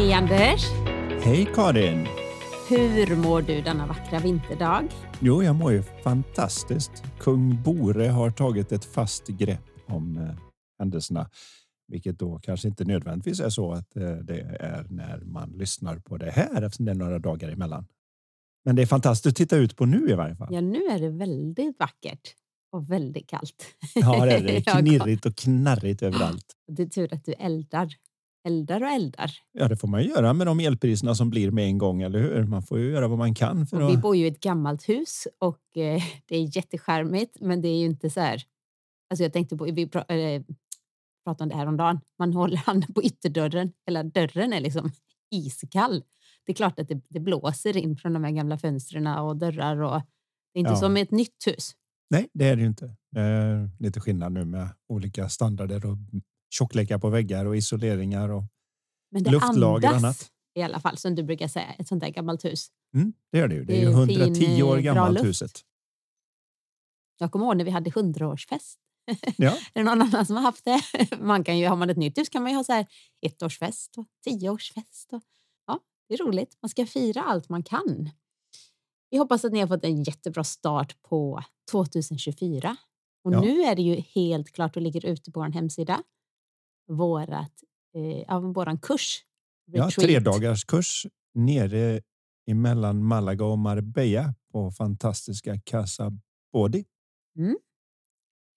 Hej Anders! Hej Karin! Hur mår du denna vackra vinterdag? Jo, jag mår ju fantastiskt. Kung Bore har tagit ett fast grepp om eh, händelserna, vilket då kanske inte nödvändigtvis är så att eh, det är när man lyssnar på det här eftersom det är några dagar emellan. Men det är fantastiskt att titta ut på nu i varje fall. Ja, nu är det väldigt vackert och väldigt kallt. Ja, det är det. Knirrigt och knarrigt överallt. Det är tur att du eldar eldar och eldar. Ja, det får man göra med de elpriserna som blir med en gång, eller hur? Man får ju göra vad man kan. För att... Vi bor ju i ett gammalt hus och eh, det är jätteskärmigt, men det är ju inte så här. Alltså jag tänkte på, vi äh, pratade om det här om dagen. Man håller handen på ytterdörren, eller dörren är liksom iskall. Det är klart att det, det blåser in från de här gamla fönstren och dörrar och det är inte ja. som ett nytt hus. Nej, det är det ju inte. Det är lite skillnad nu med olika standarder och tjocklekar på väggar och isoleringar och Men det luftlager och annat. i alla fall som du brukar säga, ett sånt där gammalt hus. Mm, det gör det ju. Det är, det är ju 110 fin, år gammalt huset. Jag kommer ihåg när vi hade 100-årsfest. Ja. är det någon annan som har haft det? Man kan ju, har man ett nytt hus kan man ju ha så här ettårsfest och tioårsfest. Och, ja, det är roligt. Man ska fira allt man kan. Vi hoppas att ni har fått en jättebra start på 2024. Och ja. nu är det ju helt klart och ligger ute på vår hemsida vårat, eh, av våran kurs. Retreat. Ja, tre dagars kurs nere emellan Malaga och Marbella på fantastiska Casa Bodi. Mm.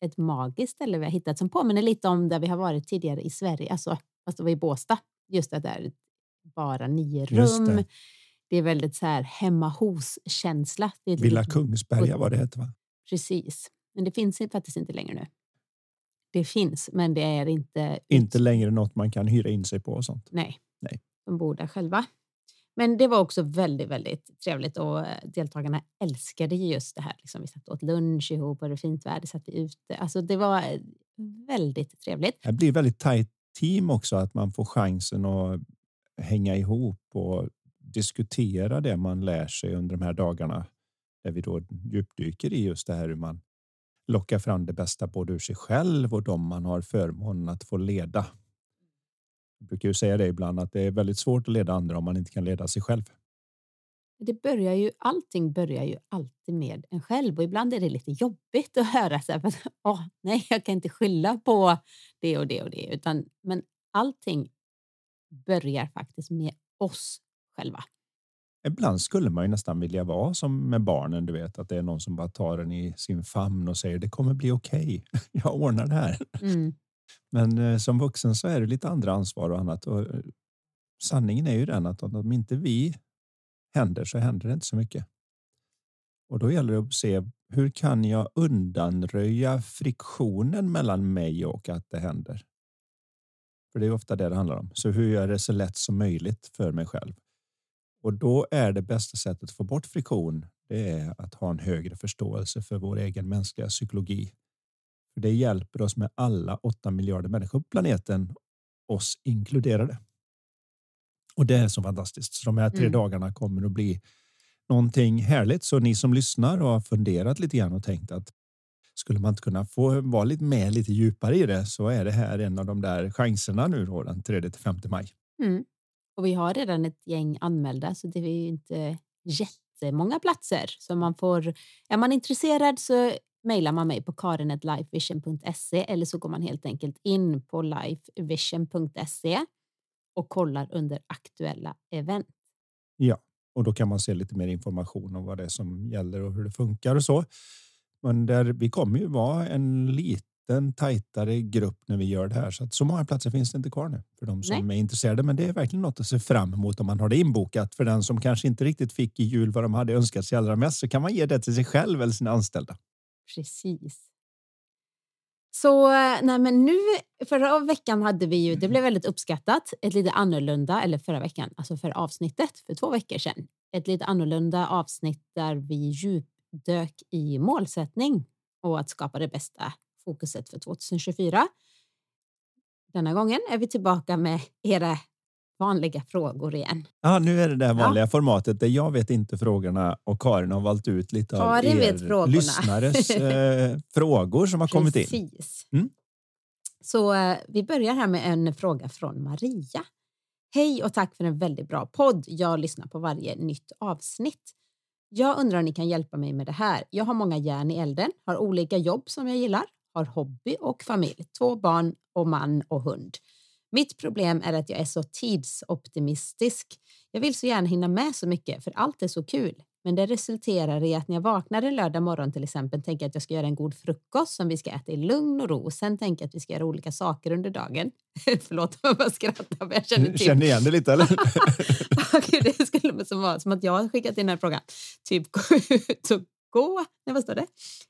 Ett magiskt ställe vi har hittat som påminner lite om där vi har varit tidigare i Sverige, alltså fast det var i Båstad. Just det där bara nio rum. Det. det. är väldigt så här hemma hos-känsla. Villa Kungsberga var det hette va? Precis, men det finns faktiskt inte längre nu det finns, men det är inte... Inte längre något man kan hyra in sig på och sånt? Nej, Nej. de bor där själva. Men det var också väldigt, väldigt trevligt och eh, deltagarna älskade just det här. Liksom vi satt åt lunch ihop och det fint väder satt vi ute. Alltså det var eh, väldigt trevligt. Det blir väldigt tajt team också, att man får chansen att hänga ihop och diskutera det man lär sig under de här dagarna. Där vi då djupdyker i just det här hur man locka fram det bästa både ur sig själv och de man har förmånen att få leda. Jag brukar ju säga det ibland att det är väldigt svårt att leda andra om man inte kan leda sig själv. Det börjar ju, allting börjar ju alltid med en själv och ibland är det lite jobbigt att höra så här, oh, nej, jag kan inte skylla på det och det och det, utan men allting börjar faktiskt med oss själva. Ibland skulle man ju nästan vilja vara som med barnen, du vet, att det är någon som bara tar en i sin famn och säger det kommer bli okej. Okay. Jag ordnar det här. Mm. Men eh, som vuxen så är det lite andra ansvar och annat. Och eh, sanningen är ju den att om inte vi händer så händer det inte så mycket. Och då gäller det att se hur kan jag undanröja friktionen mellan mig och att det händer? För det är ofta det det handlar om. Så hur gör jag det så lätt som möjligt för mig själv? Och då är det bästa sättet att få bort friktion. Det är att ha en högre förståelse för vår egen mänskliga psykologi. För det hjälper oss med alla åtta miljarder människor på planeten, oss inkluderade. Och det är så fantastiskt. Så de här tre mm. dagarna kommer att bli någonting härligt. Så ni som lyssnar och har funderat lite grann och tänkt att skulle man inte kunna få vara lite med lite djupare i det så är det här en av de där chanserna nu då den 3 till 5 maj. Mm. Och vi har redan ett gäng anmälda så det är ju inte jättemånga platser. Så man får, är man intresserad så mejlar man mig på karin.lifevision.se eller så går man helt enkelt in på lifevision.se och kollar under aktuella event. Ja, och då kan man se lite mer information om vad det är som gäller och hur det funkar och så. Men där vi kommer ju vara en liten liten tajtare grupp när vi gör det här. Så att så många platser finns det inte kvar nu för de som Nej. är intresserade. Men det är verkligen något att se fram emot om man har det inbokat. För den som kanske inte riktigt fick i jul vad de hade önskat sig allra mest så kan man ge det till sig själv eller sina anställda. Precis. Så nej men nu, förra veckan hade vi ju, det blev väldigt uppskattat, ett lite annorlunda, eller förra veckan, alltså förra avsnittet för två veckor sedan. Ett lite annorlunda avsnitt där vi djupdök i målsättning och att skapa det bästa fokuset för 2024. Denna gången är vi tillbaka med era vanliga frågor igen. Ja, nu är det det vanliga ja. formatet där jag vet inte frågorna och Karin har valt ut lite Karin av er lyssnares eh, frågor som har kommit in. Mm. Så eh, vi börjar här med en fråga från Maria. Hej och tack för en väldigt bra podd. Jag lyssnar på varje nytt avsnitt. Jag undrar om ni kan hjälpa mig med det här. Jag har många järn i elden, har olika jobb som jag gillar, har hobby och familj, två barn och man och hund. Mitt problem är att jag är så tidsoptimistisk. Jag vill så gärna hinna med så mycket, för allt är så kul. Men det resulterar i att när jag vaknar en lördag morgon till exempel tänker att jag ska göra en god frukost som vi ska äta i lugn och ro. Sen tänker jag att vi ska göra olika saker under dagen. Förlåt om jag bara skrattar, men jag känner till. Känner igen det lite eller? det skulle vara som att jag har skickat in den här frågan. Typ gå ut och gå, nej vad står det?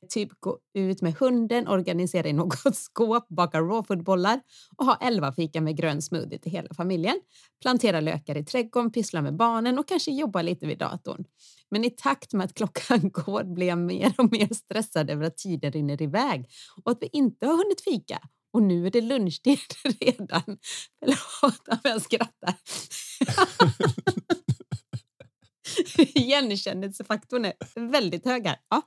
Typ gå ut med hunden, organisera i något skåp, baka rawfoodbollar och ha elva fika med grön smoothie till hela familjen. Plantera lökar i trädgården, pyssla med barnen och kanske jobba lite vid datorn. Men i takt med att klockan går blir jag mer och mer stressad över att tiden rinner iväg och att vi inte har hunnit fika. Och nu är det lunchtid redan. Förlåt om jag skrattar. Igenkännelsefaktorn är väldigt hög här. Ja.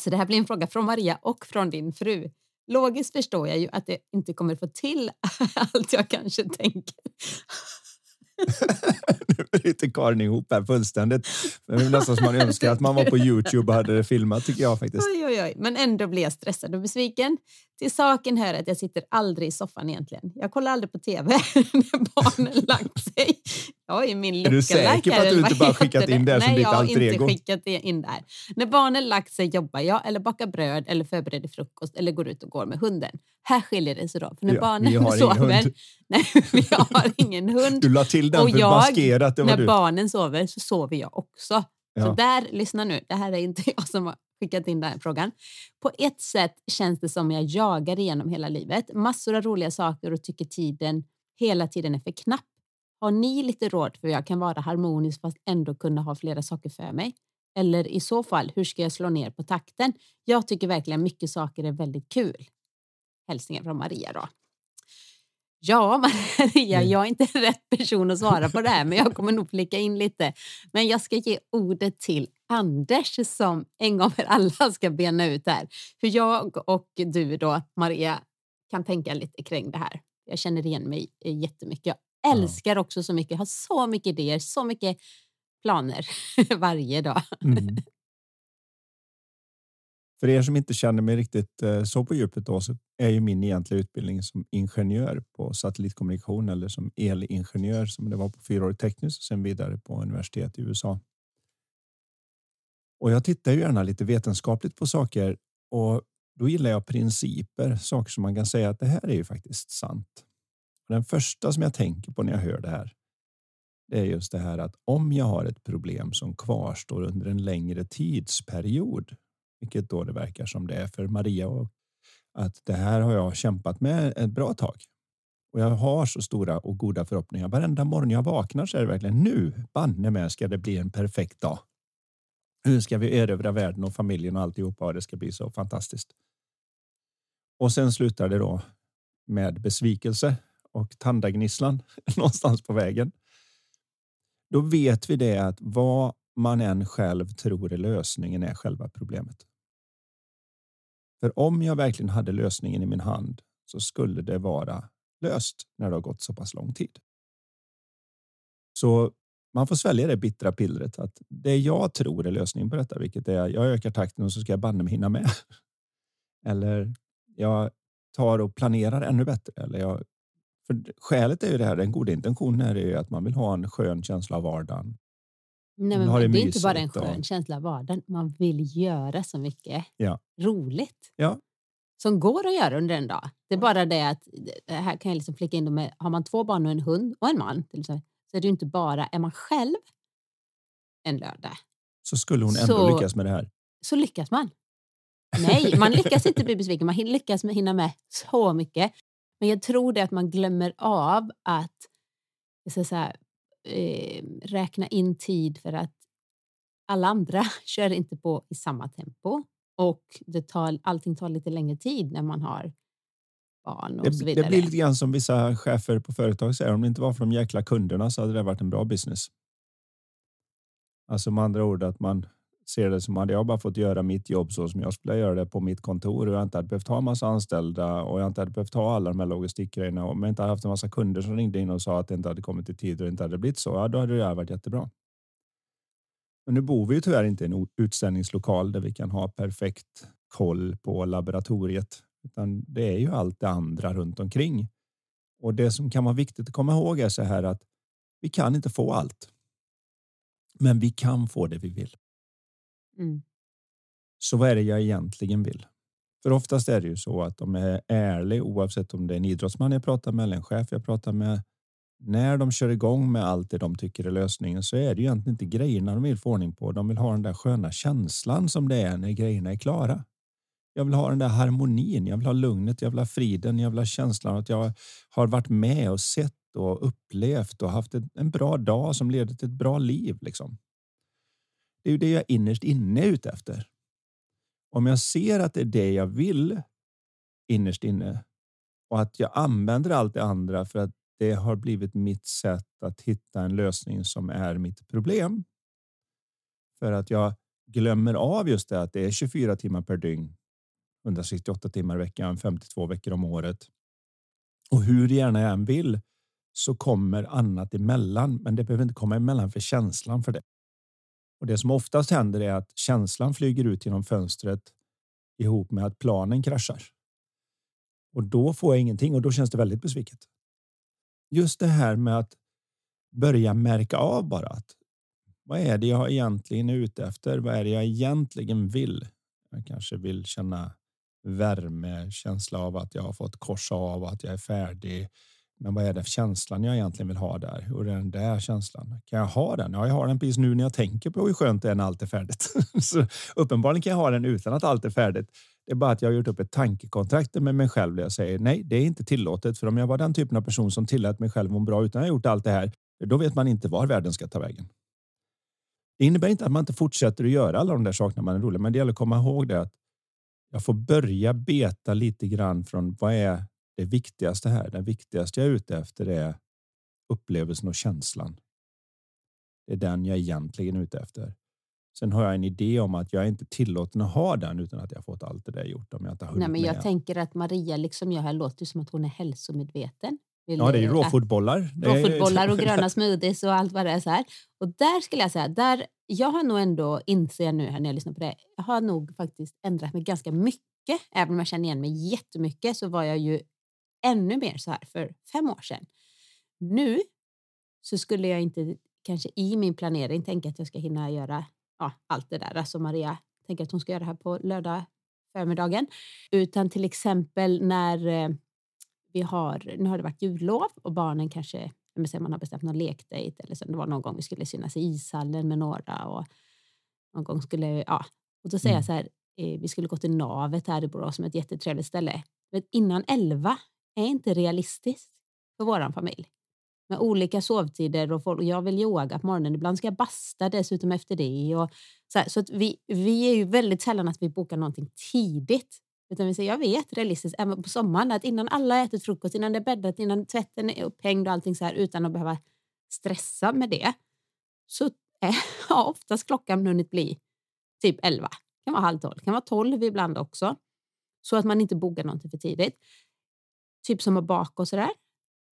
Så det här blir en fråga från Maria och från din fru. Logiskt förstår jag ju att det inte kommer få till allt jag kanske tänker nu bryter Karin ihop här fullständigt. Det är nästan som man önskar att man var på Youtube och hade det filmat tycker jag faktiskt. Oj, oj, oj. Men ändå blir jag stressad och besviken. Till saken hör att jag sitter aldrig i soffan egentligen. Jag kollar aldrig på tv när barnen lagt sig. Är min Är du säker på att du inte bara skickat in det, det som ditt alter ego? Nej, jag har inte skickat det in där. När barnen lagt sig jobbar jag eller bakar bröd eller förbereder frukost eller går ut och går med hunden. Här skiljer det sig då. För när ja, barnen sover... Nej, vi har ingen hund. Du la till den och för jag, maskerat. när du. barnen sover så sover jag också. Ja. Så där, lyssna nu, det här är inte jag som har skickat in den här frågan. På ett sätt känns det som jag jagar igenom hela livet. Massor av roliga saker och tycker tiden hela tiden är för knapp. Har ni lite råd för jag kan vara harmonisk fast ändå kunna ha flera saker för mig? Eller i så fall, hur ska jag slå ner på takten? Jag tycker verkligen mycket saker är väldigt kul. Hälsningar från Maria då. Ja, Maria, mm. jag är inte rätt person att svara på det här, men jag kommer nog flika in lite. Men jag ska ge ordet till Anders som en gång för alla ska bena ut här. Hur jag och du då, Maria, kan tänka lite kring det här. Jag känner igen mig jättemycket. Älskar också så mycket, har så mycket idéer, så mycket planer varje dag. Mm. För er som inte känner mig riktigt eh, så på djupet då, så är ju min egentliga utbildning som ingenjör på satellitkommunikation eller som elingenjör som det var på fyraårig tekniskt och sen vidare på universitet i USA. Och jag tittar ju gärna lite vetenskapligt på saker och då gillar jag principer, saker som man kan säga att det här är ju faktiskt sant. Den första som jag tänker på när jag hör det här. Det är just det här att om jag har ett problem som kvarstår under en längre tidsperiod vilket då det verkar som det är för Maria. Och att det här har jag kämpat med ett bra tag. Och jag har så stora och goda förhoppningar. Varenda morgon jag vaknar så är det verkligen nu, banne med ska det bli en perfekt dag. Nu ska vi erövra världen och familjen och alltihopa och det ska bli så fantastiskt. Och sen slutar det då med besvikelse och tandagnisslan någonstans på vägen. Då vet vi det att vad man än själv tror är lösningen är själva problemet. För om jag verkligen hade lösningen i min hand så skulle det vara löst när det har gått så pass lång tid. Så man får svälja det bittra pillret att det jag tror är lösningen på detta, vilket är jag ökar takten och så ska jag banne mig hinna med. Eller jag tar och planerar ännu bättre. Eller jag, för skälet är ju det här, den goda intentionen är ju att man vill ha en skön känsla av vardagen. Nej, men det, det är inte bara en skön och... känsla av vardagen. Man vill göra så mycket ja. roligt. Ja. Som går att göra under en dag. Det är bara det att, här kan jag liksom flika in med, har man två barn och en hund och en man så är det inte bara, är man själv en lördag. Så skulle hon ändå så, lyckas med det här. Så lyckas man. Nej, man lyckas inte bli besviken. Man lyckas hinna med så mycket. Men jag tror det att man glömmer av att så säga, eh, räkna in tid för att alla andra kör inte på i samma tempo och det tar, allting tar lite längre tid när man har barn och det, så vidare. Det blir lite grann som vissa chefer på företag säger. Om det inte var för de jäkla kunderna så hade det varit en bra business. Alltså med andra ord att man ser det som att jag bara fått göra mitt jobb så som jag skulle göra det på mitt kontor och jag inte hade behövt ha en massa anställda och jag inte hade behövt ha alla de här logistikgrejerna och om jag inte hade haft en massa kunder som ringde in och sa att det inte hade kommit i tid och det inte hade blivit så, ja, då hade det varit jättebra. Men nu bor vi ju tyvärr inte i en utställningslokal där vi kan ha perfekt koll på laboratoriet, utan det är ju allt det andra runt omkring. Och det som kan vara viktigt att komma ihåg är så här att vi kan inte få allt. Men vi kan få det vi vill. Mm. Så vad är det jag egentligen vill? För oftast är det ju så att de är ärliga oavsett om det är en idrottsman jag pratar med eller en chef jag pratar med. När de kör igång med allt det de tycker är lösningen så är det ju egentligen inte grejerna de vill få ordning på. De vill ha den där sköna känslan som det är när grejerna är klara. Jag vill ha den där harmonin. Jag vill ha lugnet. Jag vill ha friden. Jag vill ha känslan att jag har varit med och sett och upplevt och haft en bra dag som leder till ett bra liv. Liksom. Det är ju det jag innerst inne är ute efter. Om jag ser att det är det jag vill innerst inne och att jag använder allt det andra för att det har blivit mitt sätt att hitta en lösning som är mitt problem. För att jag glömmer av just det att det är 24 timmar per dygn, 168 timmar i veckan, 52 veckor om året. Och hur gärna jag än vill så kommer annat emellan, men det behöver inte komma emellan för känslan för det. Och det som oftast händer är att känslan flyger ut genom fönstret ihop med att planen kraschar. Och då får jag ingenting och då känns det väldigt besviket. Just det här med att börja märka av bara att vad är det jag egentligen är ute efter? Vad är det jag egentligen vill? Jag kanske vill känna värme, känsla av att jag har fått korsa av att jag är färdig. Men vad är det för känslan jag egentligen vill ha där? och den där känslan? Kan jag ha den? Ja, jag har den precis nu när jag tänker på hur skönt det är när allt är färdigt. så uppenbarligen kan jag ha den utan att allt är färdigt. Det är bara att jag har gjort upp ett tankekontrakt med mig själv där jag säger nej, det är inte tillåtet. För om jag var den typen av person som tillät mig själv må bra utan att ha gjort allt det här, då vet man inte var världen ska ta vägen. Det innebär inte att man inte fortsätter att göra alla de där sakerna man är rolig, men det gäller att komma ihåg det att jag får börja beta lite grann från vad är det viktigaste här. Det viktigaste jag är ute efter är upplevelsen och känslan. Det är den jag egentligen är ute efter. Sen har jag en idé om att jag inte tillåten att ha den utan att jag fått allt det där gjort. Om jag inte har Nej, men jag med. tänker att Maria, liksom jag här, låter som att hon är hälsomedveten. Vill ja, det är ju råfotbollar. Råfotbollar och gröna smoothies och allt vad det är. Så här. Och där skulle jag säga, där, jag har nog ändå, inser nu här när jag lyssnar på det, jag har nog faktiskt ändrat mig ganska mycket. Även om jag känner igen mig jättemycket så var jag ju ännu mer så här för fem år sedan. Nu så skulle jag inte kanske i min planering tänka att jag ska hinna göra ja, allt det där. Alltså Maria tänker att hon ska göra det här på lördag förmiddagen. Utan till exempel när eh, vi har, nu har det varit jullov och barnen kanske, man har bestämt någon lekdejt eller så. Det var någon gång vi skulle synas i ishallen med några och någon gång skulle, ja. Och då säger mm. jag så här, eh, vi skulle gå till Navet här i Borås som är ett jättetrevligt ställe. Men innan elva är inte realistiskt för vår familj. Med olika sovtider och, folk, jag vill yoga på morgonen. Ibland ska jag basta dessutom efter det. Och så här, så att vi, vi är ju väldigt sällan att vi bokar någonting tidigt. Utan vi säger, jag vet realistiskt, även på sommaren, att innan alla har ätit frukost, innan det är bäddat, innan tvätten är upphängd och allting så här, utan att behöva stressa med det, så eh, är, har oftast klockan hunnit bli typ 11. Det kan vara halv tolv, kan vara tolv ibland också. Så att man inte bokar någonting för tidigt typ som att baka och sådär.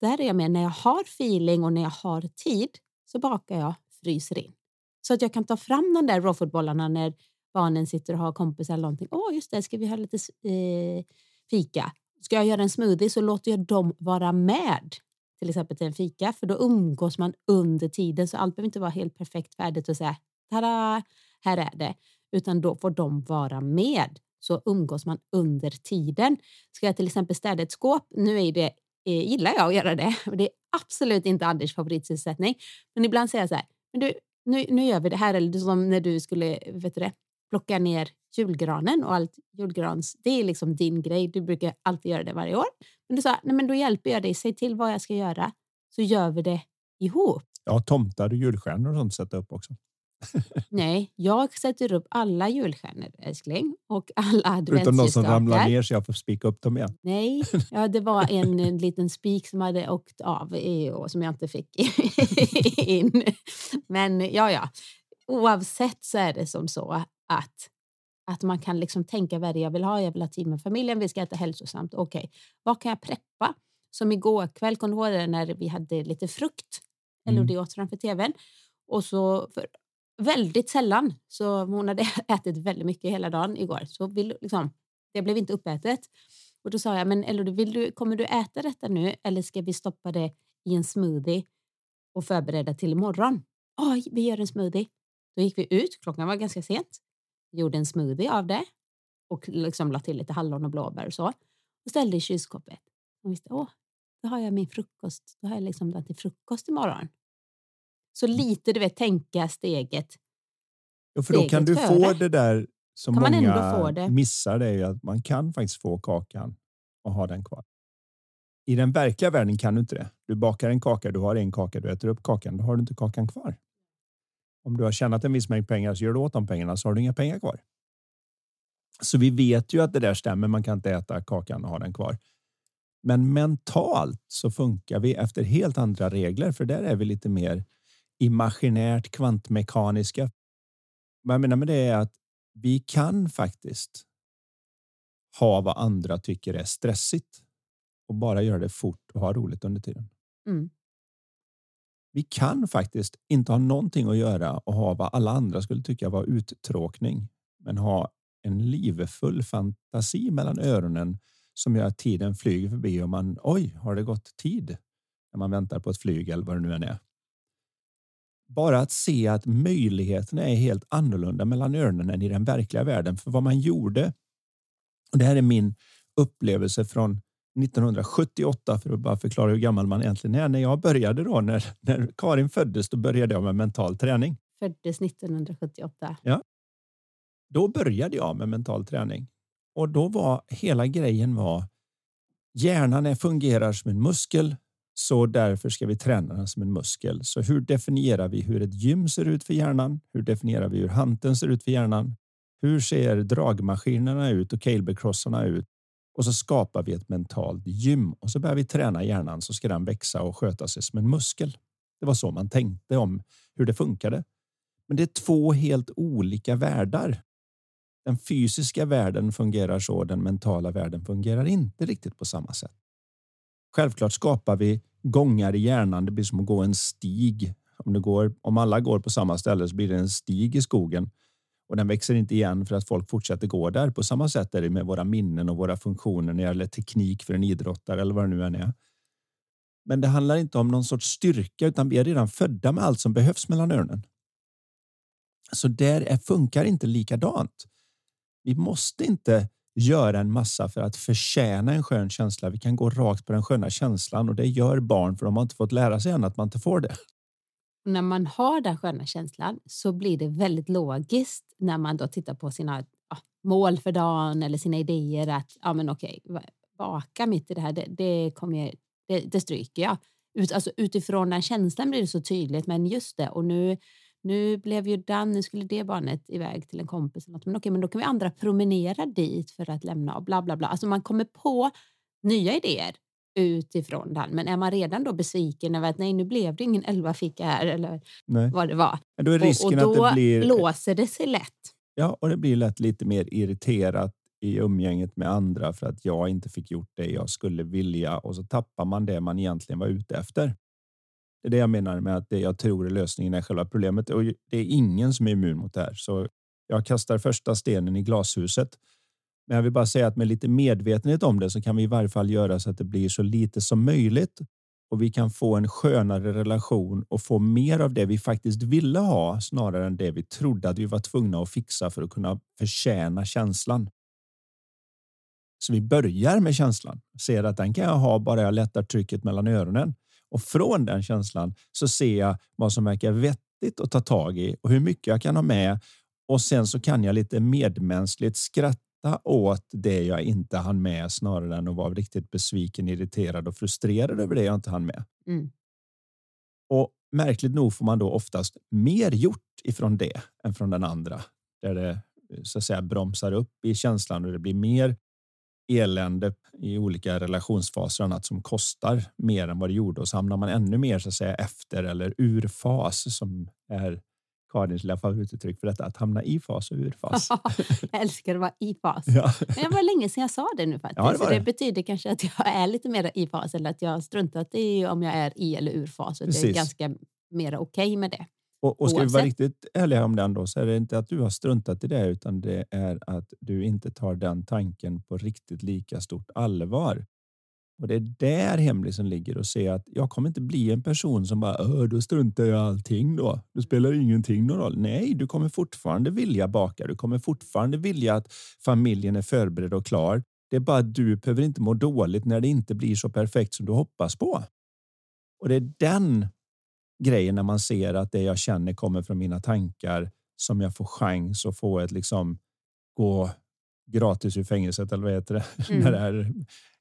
Där är jag med när jag har feeling och när jag har tid så bakar jag, fryser in. Så att jag kan ta fram de där rawfoodbollarna när barnen sitter och har kompisar eller någonting. Åh, just det, ska vi ha lite eh, fika? Ska jag göra en smoothie så låter jag dem vara med till exempel till en fika, för då umgås man under tiden. Så allt behöver inte vara helt perfekt färdigt och säga tada, här är det, utan då får de vara med så umgås man under tiden. Ska jag till exempel städa ett skåp, nu är det, eh, gillar jag att göra det, det är absolut inte Anders favoritsysselsättning, men ibland säger jag så här, men du, nu, nu gör vi det här, eller som när du skulle vet du det, plocka ner julgranen och allt julgrans, det är liksom din grej. Du brukar alltid göra det varje år. Men du sa, nej men då hjälper jag dig. Säg till vad jag ska göra så gör vi det ihop. Ja, tomtar och julstjärnor och sånt sätta upp också. Nej, jag sätter upp alla julstjärnor älskling och alla Förutom de som ramlar ner så jag får spika upp dem igen. Nej, ja, det var en, en liten spik som hade åkt av och som jag inte fick in. Men ja, ja, oavsett så är det som så att att man kan liksom tänka vad det jag vill ha. Jag vill ha tid med familjen, vi ska äta hälsosamt. Okej, okay. vad kan jag preppa? Som igår kväll, kom du ihåg det när vi hade lite frukt? Eller mm. det åt framför tvn. Och så för väldigt sällan, så hon hade ätit väldigt mycket hela dagen igår. Så vill, liksom, det blev inte uppätet. Och då sa jag, men eller vill du, kommer du äta detta nu eller ska vi stoppa det i en smoothie och förbereda till imorgon? Oj, vi gör en smoothie. Då gick vi ut, klockan var ganska sent, gjorde en smoothie av det och liksom la till lite hallon och blåbär och så. Och ställde i kylskåpet. Och visste, åh, då har jag min frukost. Då har jag liksom den till frukost imorgon. Så lite, du vet, tänka steget. Ja, för då kan du före. få det där som kan många missar. Det är att man kan faktiskt få kakan och ha den kvar. I den verkliga världen kan du inte det. Du bakar en kaka, du har en kaka, du äter upp kakan, då har du inte kakan kvar. Om du har tjänat en viss mängd pengar så gör du åt de pengarna så har du inga pengar kvar. Så vi vet ju att det där stämmer. Man kan inte äta kakan och ha den kvar. Men mentalt så funkar vi efter helt andra regler, för där är vi lite mer imaginärt kvantmekaniska. Vad jag menar med det är att vi kan faktiskt ha vad andra tycker är stressigt och bara göra det fort och ha roligt under tiden. Mm. Vi kan faktiskt inte ha någonting att göra och ha vad alla andra skulle tycka var uttråkning, men ha en livfull fantasi mellan öronen som gör att tiden flyger förbi och man oj, har det gått tid när man väntar på ett flyg eller vad det nu än är. Bara att se att möjligheterna är helt annorlunda mellan öronen än i den verkliga världen. För vad man gjorde. Och det här är min upplevelse från 1978 för att bara förklara hur gammal man egentligen är. När jag började då, när, när Karin föddes, då började jag med mental träning. Föddes 1978. Ja. Då började jag med mental träning och då var hela grejen var hjärnan är, fungerar som en muskel så därför ska vi träna den som en muskel. Så hur definierar vi hur ett gym ser ut för hjärnan? Hur definierar vi hur hanteln ser ut för hjärnan? Hur ser dragmaskinerna ut och calebellcrossarna ut? Och så skapar vi ett mentalt gym och så börjar vi träna hjärnan så ska den växa och sköta sig som en muskel. Det var så man tänkte om hur det funkade. Men det är två helt olika världar. Den fysiska världen fungerar så, den mentala världen fungerar inte riktigt på samma sätt. Självklart skapar vi gångar i hjärnan. Det blir som att gå en stig. Om, det går, om alla går på samma ställe så blir det en stig i skogen och den växer inte igen för att folk fortsätter gå där. På samma sätt är det med våra minnen och våra funktioner när det gäller teknik för en idrottare eller vad det nu än är. Men det handlar inte om någon sorts styrka utan vi är redan födda med allt som behövs mellan öronen. Så där är, funkar inte likadant. Vi måste inte göra en massa för att förtjäna en skön känsla. Vi kan gå rakt på den sköna känslan och det gör barn för de har inte fått lära sig än att man inte får det när man har den sköna känslan så blir det väldigt logiskt när man då tittar på sina ja, mål för dagen eller sina idéer att ja, men okej, baka mitt i det här, det, det, kommer det, det stryker jag. Ut, alltså, utifrån den känslan blir det så tydligt, men just det och nu nu blev ju den, nu skulle det barnet iväg till en kompis. Men okej, men då kan vi andra promenera dit för att lämna och bla bla bla. Alltså man kommer på nya idéer utifrån den. Men är man redan då besviken över att nej, nu blev det ingen elva fika här eller nej. vad det var. Men då är risken och, och då att det blir... låser det sig lätt. Ja, och det blir lätt lite mer irriterat i umgänget med andra för att jag inte fick gjort det jag skulle vilja och så tappar man det man egentligen var ute efter. Det är det jag menar med att det jag tror är lösningen är själva problemet. Och det är ingen som är immun mot det här. Så jag kastar första stenen i glashuset. Men jag vill bara säga att med lite medvetenhet om det så kan vi i varje fall göra så att det blir så lite som möjligt. Och vi kan få en skönare relation och få mer av det vi faktiskt ville ha snarare än det vi trodde att vi var tvungna att fixa för att kunna förtjäna känslan. Så vi börjar med känslan, ser att den kan jag ha bara jag lättar trycket mellan öronen och från den känslan så ser jag vad som verkar vettigt att ta tag i och hur mycket jag kan ha med Och sen så kan jag lite medmänskligt skratta åt det jag inte hann med snarare än att vara riktigt besviken, irriterad och frustrerad över det jag inte hann med. Mm. Och märkligt nog får man då oftast mer gjort ifrån det än från den andra där det så att säga bromsar upp i känslan och det blir mer elände i olika relationsfaser och annat som kostar mer än vad det gjorde och så hamnar man ännu mer så att säga efter eller ur fas som är Karins lilla favorituttryck för detta, att hamna i fas och ur fas. jag älskar att vara i fas. Ja. Men det var länge sedan jag sa det nu faktiskt. Ja, det, det. det, betyder kanske att jag är lite mer i fas eller att jag har struntat i om jag är i eller ur fas. Och det är ganska mer okej okay med det. Och, och ska vi vara riktigt ärliga om den då så är det inte att du har struntat i det utan det är att du inte tar den tanken på riktigt lika stort allvar. Och det är där hemlisen ligger och se att jag kommer inte bli en person som bara då struntar jag allting då. Det spelar ingenting någon roll. Nej, du kommer fortfarande vilja baka. Du kommer fortfarande vilja att familjen är förberedd och klar. Det är bara att du behöver inte må dåligt när det inte blir så perfekt som du hoppas på. Och det är den grejen när man ser att det jag känner kommer från mina tankar som jag får chans att få ett liksom gå gratis ur fängelset eller vad heter det? Mm. det är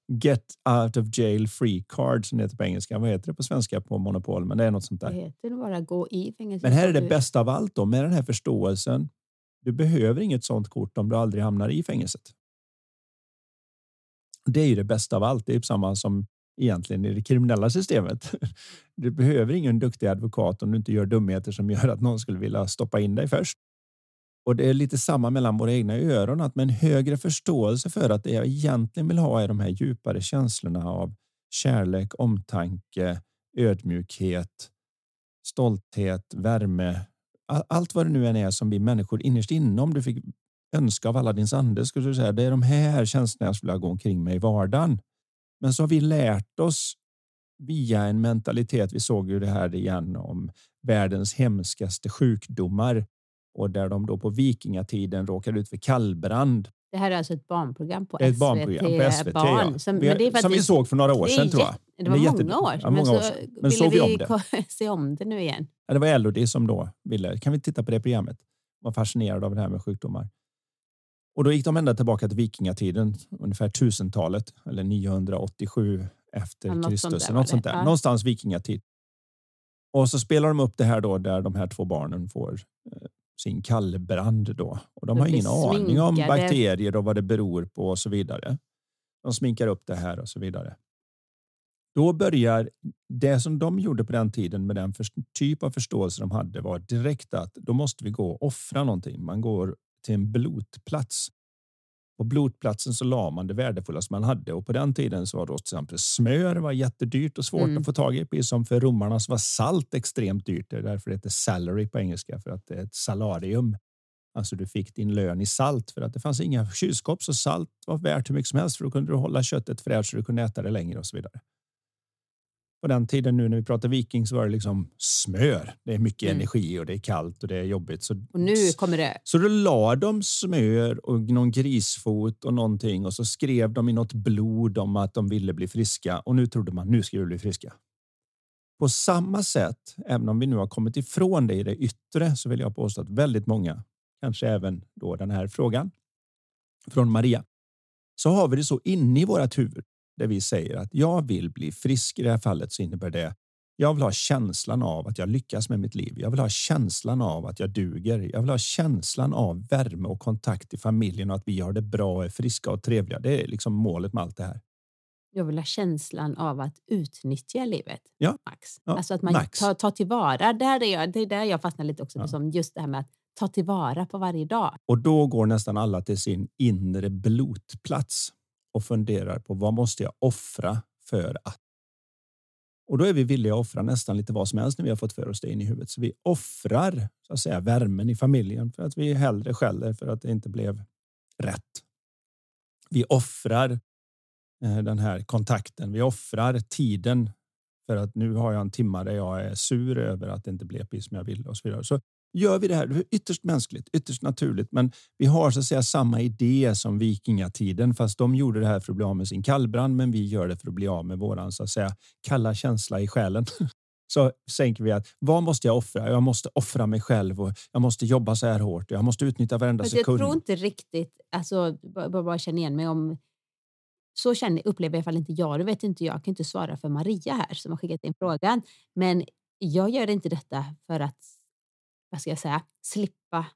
Get out of jail free card som det heter på engelska. Vad heter det på svenska på Monopol? Men det är något sånt där. Det heter bara gå i fängelse. Men här är det bästa av allt då med den här förståelsen. Du behöver inget sånt kort om du aldrig hamnar i fängelset. Det är ju det bästa av allt. Det är samma som egentligen i det kriminella systemet. Du behöver ingen duktig advokat om du inte gör dumheter som gör att någon skulle vilja stoppa in dig först. Och det är lite samma mellan våra egna öron, att med en högre förståelse för att det jag egentligen vill ha är de här djupare känslorna av kärlek, omtanke, ödmjukhet, stolthet, värme. Allt vad det nu än är som vi människor innerst inne, om du fick önska av alla din ande, skulle du säga, det är de här känslorna jag skulle gå omkring med i vardagen. Men så har vi lärt oss via en mentalitet. Vi såg ju det här igen om världens hemskaste sjukdomar och där de då på vikingatiden råkade ut för kallbrand. Det här är alltså ett barnprogram på ett SVT. Barnprogram på SVT barn. Ja. Som, vi, som vi såg för några år sedan tror jag. Det var många år, ja, många men, år så men ville vi, om det. se om det nu igen. Ja, det var Elodie som då ville. Kan vi titta på det programmet? Var fascinerad av det här med sjukdomar. Och då gick de ända tillbaka till vikingatiden, ungefär tusentalet eller 987 efter ja, Kristus. Sånt något sånt där. Ja. Någonstans vikingatid. Och så spelar de upp det här då där de här två barnen får eh, sin kallbrand då. Och de har ingen sminkade. aning om bakterier och vad det beror på och så vidare. De sminkar upp det här och så vidare. Då börjar det som de gjorde på den tiden med den typ av förståelse de hade var direkt att då måste vi gå och offra någonting. Man går till en blotplats. På blotplatsen så la man det värdefullaste man hade och på den tiden så var då till exempel smör var jättedyrt och svårt mm. att få tag i. Precis som för romarna så var salt extremt dyrt. Det är därför det heter salary på engelska för att det är ett salarium. Alltså du fick din lön i salt för att det fanns inga kylskåp så salt var värt hur mycket som helst för då kunde du hålla köttet fräscht så du kunde äta det längre och så vidare på den tiden nu när vi pratar viking så var det liksom smör. Det är mycket mm. energi och det är kallt och det är jobbigt. Så, och nu kommer det. Så då la de smör och någon grisfot och någonting och så skrev de i något blod om att de ville bli friska och nu trodde man nu ska vi bli friska. På samma sätt, även om vi nu har kommit ifrån det i det yttre, så vill jag påstå att väldigt många, kanske även då den här frågan från Maria, så har vi det så inne i vårt huvud där vi säger att jag vill bli frisk. I det här fallet så innebär det jag vill ha känslan av att jag lyckas med mitt liv. Jag vill ha känslan av att jag duger. Jag vill ha känslan av värme och kontakt i familjen och att vi har det bra, är friska och trevliga. Det är liksom målet med allt det här. Jag vill ha känslan av att utnyttja livet. Ja. Max. Ja, alltså att man max. tar, tar tillvara. Där är jag, det är där jag fastnar lite också. Ja. Som just det här med att ta tillvara på varje dag. Och då går nästan alla till sin inre blotplats och funderar på vad måste jag offra för att? Och då är vi villiga att offra nästan lite vad som helst när vi har fått för oss det in i huvudet. Så vi offrar så att säga värmen i familjen för att vi hellre skäller för att det inte blev rätt. Vi offrar eh, den här kontakten. Vi offrar tiden för att nu har jag en timma där jag är sur över att det inte blev precis som jag ville och så vidare. Så gör vi det här. Det är ytterst mänskligt, ytterst naturligt, men vi har så att säga samma idé som vikingatiden, fast de gjorde det här för att bli av med sin kallbrand, men vi gör det för att bli av med våran så att säga kalla känsla i själen. så tänker vi att vad måste jag offra? Jag måste offra mig själv och jag måste jobba så här hårt. Jag måste utnyttja varenda jag sekund. Jag tror inte riktigt, alltså, bara, bara känna igen mig om så känner, upplever i alla fall inte jag. Det vet inte jag. Jag kan inte svara för Maria här som har skickat in frågan. Men jag gör inte detta för att, vad ska jag säga, slippa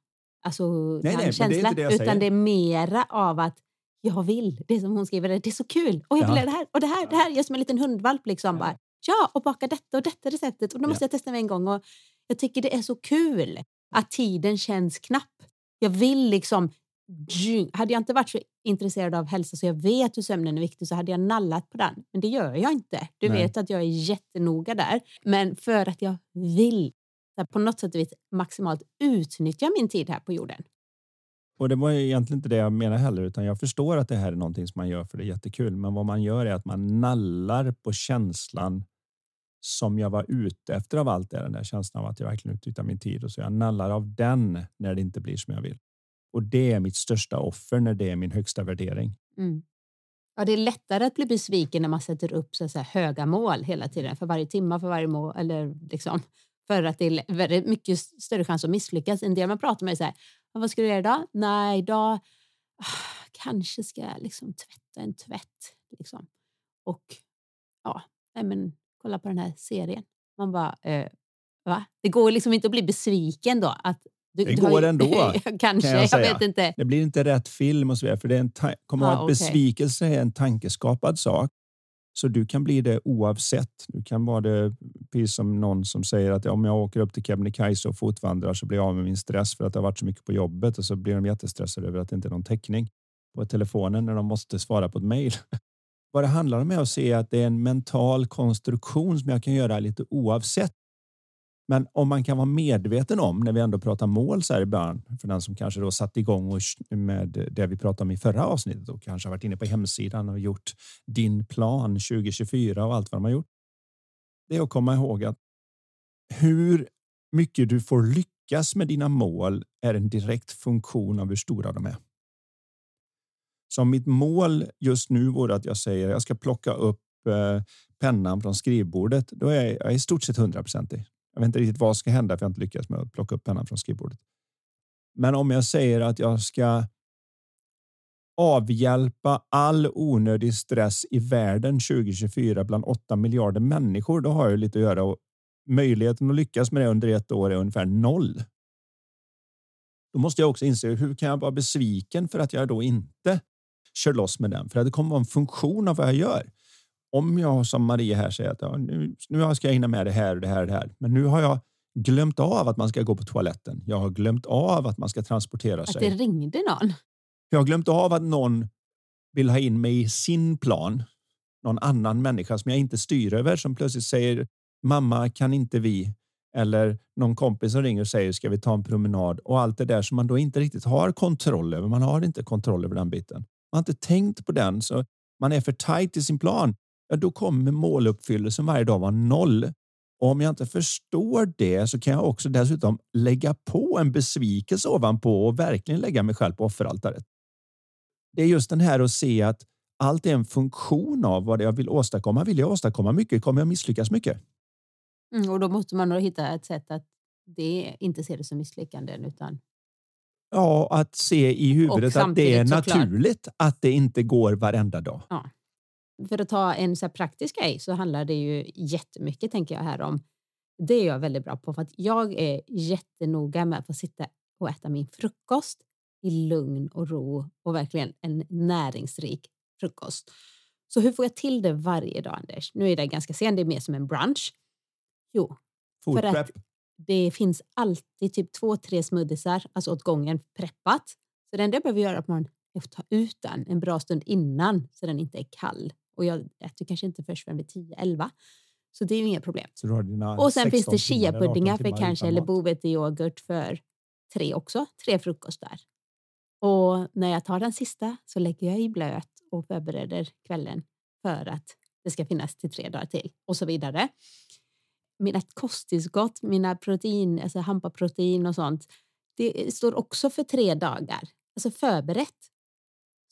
alltså, nej, nej, känsla. Det det utan det är mera av att jag vill. Det som hon skriver, det är så kul. Och jag vill ja. det här och det här. Det här. Jag är som en liten hundvalp. Liksom, ja. Bara, ja, och baka detta och detta receptet. Och då måste ja. jag testa mig en gång. Och jag tycker det är så kul att tiden känns knapp. Jag vill liksom hade jag inte varit så intresserad av hälsa så jag vet hur sömnen är viktig så hade jag nallat på den. Men det gör jag inte. Du Nej. vet att jag är jättenoga där. Men för att jag vill på något sätt vis maximalt utnyttja min tid här på jorden. Och det var egentligen inte det jag menar heller, utan jag förstår att det här är någonting som man gör för det är jättekul. Men vad man gör är att man nallar på känslan som jag var ute efter av allt det, den där känslan av att jag verkligen utnyttjar min tid och så jag nallar av den när det inte blir som jag vill. Och det är mitt största offer när det är min högsta värdering. Mm. Ja, det är lättare att bli besviken när man sätter upp så här höga mål hela tiden för varje timme, för varje mål eller liksom för att det är mycket större chans att misslyckas. En del man pratar med är så här, vad ska du göra idag? Nej, idag ah, kanske ska jag liksom tvätta en tvätt. Liksom. Och ja, nej men, kolla på den här serien. Man bara, eh, va? Det går liksom inte att bli besviken då. Att du, det går ändå. kanske, jag, jag, vet inte. Det blir inte rätt film och så vidare. För det är en kommer ah, att okay. besvikelse är en tankeskapad sak. Så du kan bli det oavsett. Du kan vara det precis som någon som säger att om jag åker upp till Kebnekaise och fotvandrar så blir jag av med min stress för att det har varit så mycket på jobbet och så blir de jättestressade över att det inte är någon täckning på telefonen när de måste svara på ett mejl. Vad det handlar om är att se att det är en mental konstruktion som jag kan göra lite oavsett men om man kan vara medveten om när vi ändå pratar mål så här i början för den som kanske då satt igång och med det vi pratade om i förra avsnittet och kanske har varit inne på hemsidan och gjort din plan 2024 och allt vad de har gjort. Det är att komma ihåg att hur mycket du får lyckas med dina mål är en direkt funktion av hur stora de är. Så mitt mål just nu vore att jag säger jag ska plocka upp eh, pennan från skrivbordet. Då är jag i stort sett hundraprocentig. Jag vet inte riktigt vad som ska hända för jag har inte lyckats med att plocka upp pennan från skrivbordet. Men om jag säger att jag ska avhjälpa all onödig stress i världen 2024 bland 8 miljarder människor, då har jag lite att göra och möjligheten att lyckas med det under ett år är ungefär noll. Då måste jag också inse hur kan jag vara besviken för att jag då inte kör loss med den? För det kommer vara en funktion av vad jag gör om jag som Maria här säger att ja, nu, nu ska jag hinna med det här och det här och det här. Men nu har jag glömt av att man ska gå på toaletten. Jag har glömt av att man ska transportera sig. Att det ringde någon? Jag har glömt av att någon vill ha in mig i sin plan. Någon annan människa som jag inte styr över som plötsligt säger mamma kan inte vi? Eller någon kompis som ringer och säger ska vi ta en promenad? Och allt det där som man då inte riktigt har kontroll över. Man har inte kontroll över den biten. Man har inte tänkt på den så man är för tajt i sin plan ja, då kommer måluppfyllelsen varje dag vara noll. Och om jag inte förstår det så kan jag också dessutom lägga på en besvikelse ovanpå och verkligen lägga mig själv på offeraltaret. Det är just den här att se att allt är en funktion av vad jag vill åstadkomma. Vill jag åstadkomma mycket kommer jag misslyckas mycket. Mm, och då måste man nog hitta ett sätt att det inte se det som misslyckanden utan Ja, att se i huvudet att det är naturligt att det inte går varenda dag. Ja för att ta en så praktisk grej så handlar det ju jättemycket tänker jag här om. Det är jag väldigt bra på för att jag är jättenoga med att få sitta och äta min frukost i lugn och ro och verkligen en näringsrik frukost. Så hur får jag till det varje dag, Anders? Nu är det ganska sent, det är mer som en brunch. Jo, Food för att det finns alltid typ två, tre smoothiesar, alltså åt gången preppat. Så det enda jag behöver göra på morgonen är att ta ut den en bra stund innan så den inte är kall och jag äter kanske inte först förrän vid 10-11. Så det är ju inga problem. och sen finns det chiapuddingar för kanske eller bovete-yoghurt för tre också. Tre frukostar. Och när jag tar den sista så lägger jag i blöt och förbereder kvällen för att det ska finnas till tre dagar till och så vidare. Mina kosttillskott, mina protein, alltså hampaprotein och sånt, det står också för tre dagar. Alltså förberett.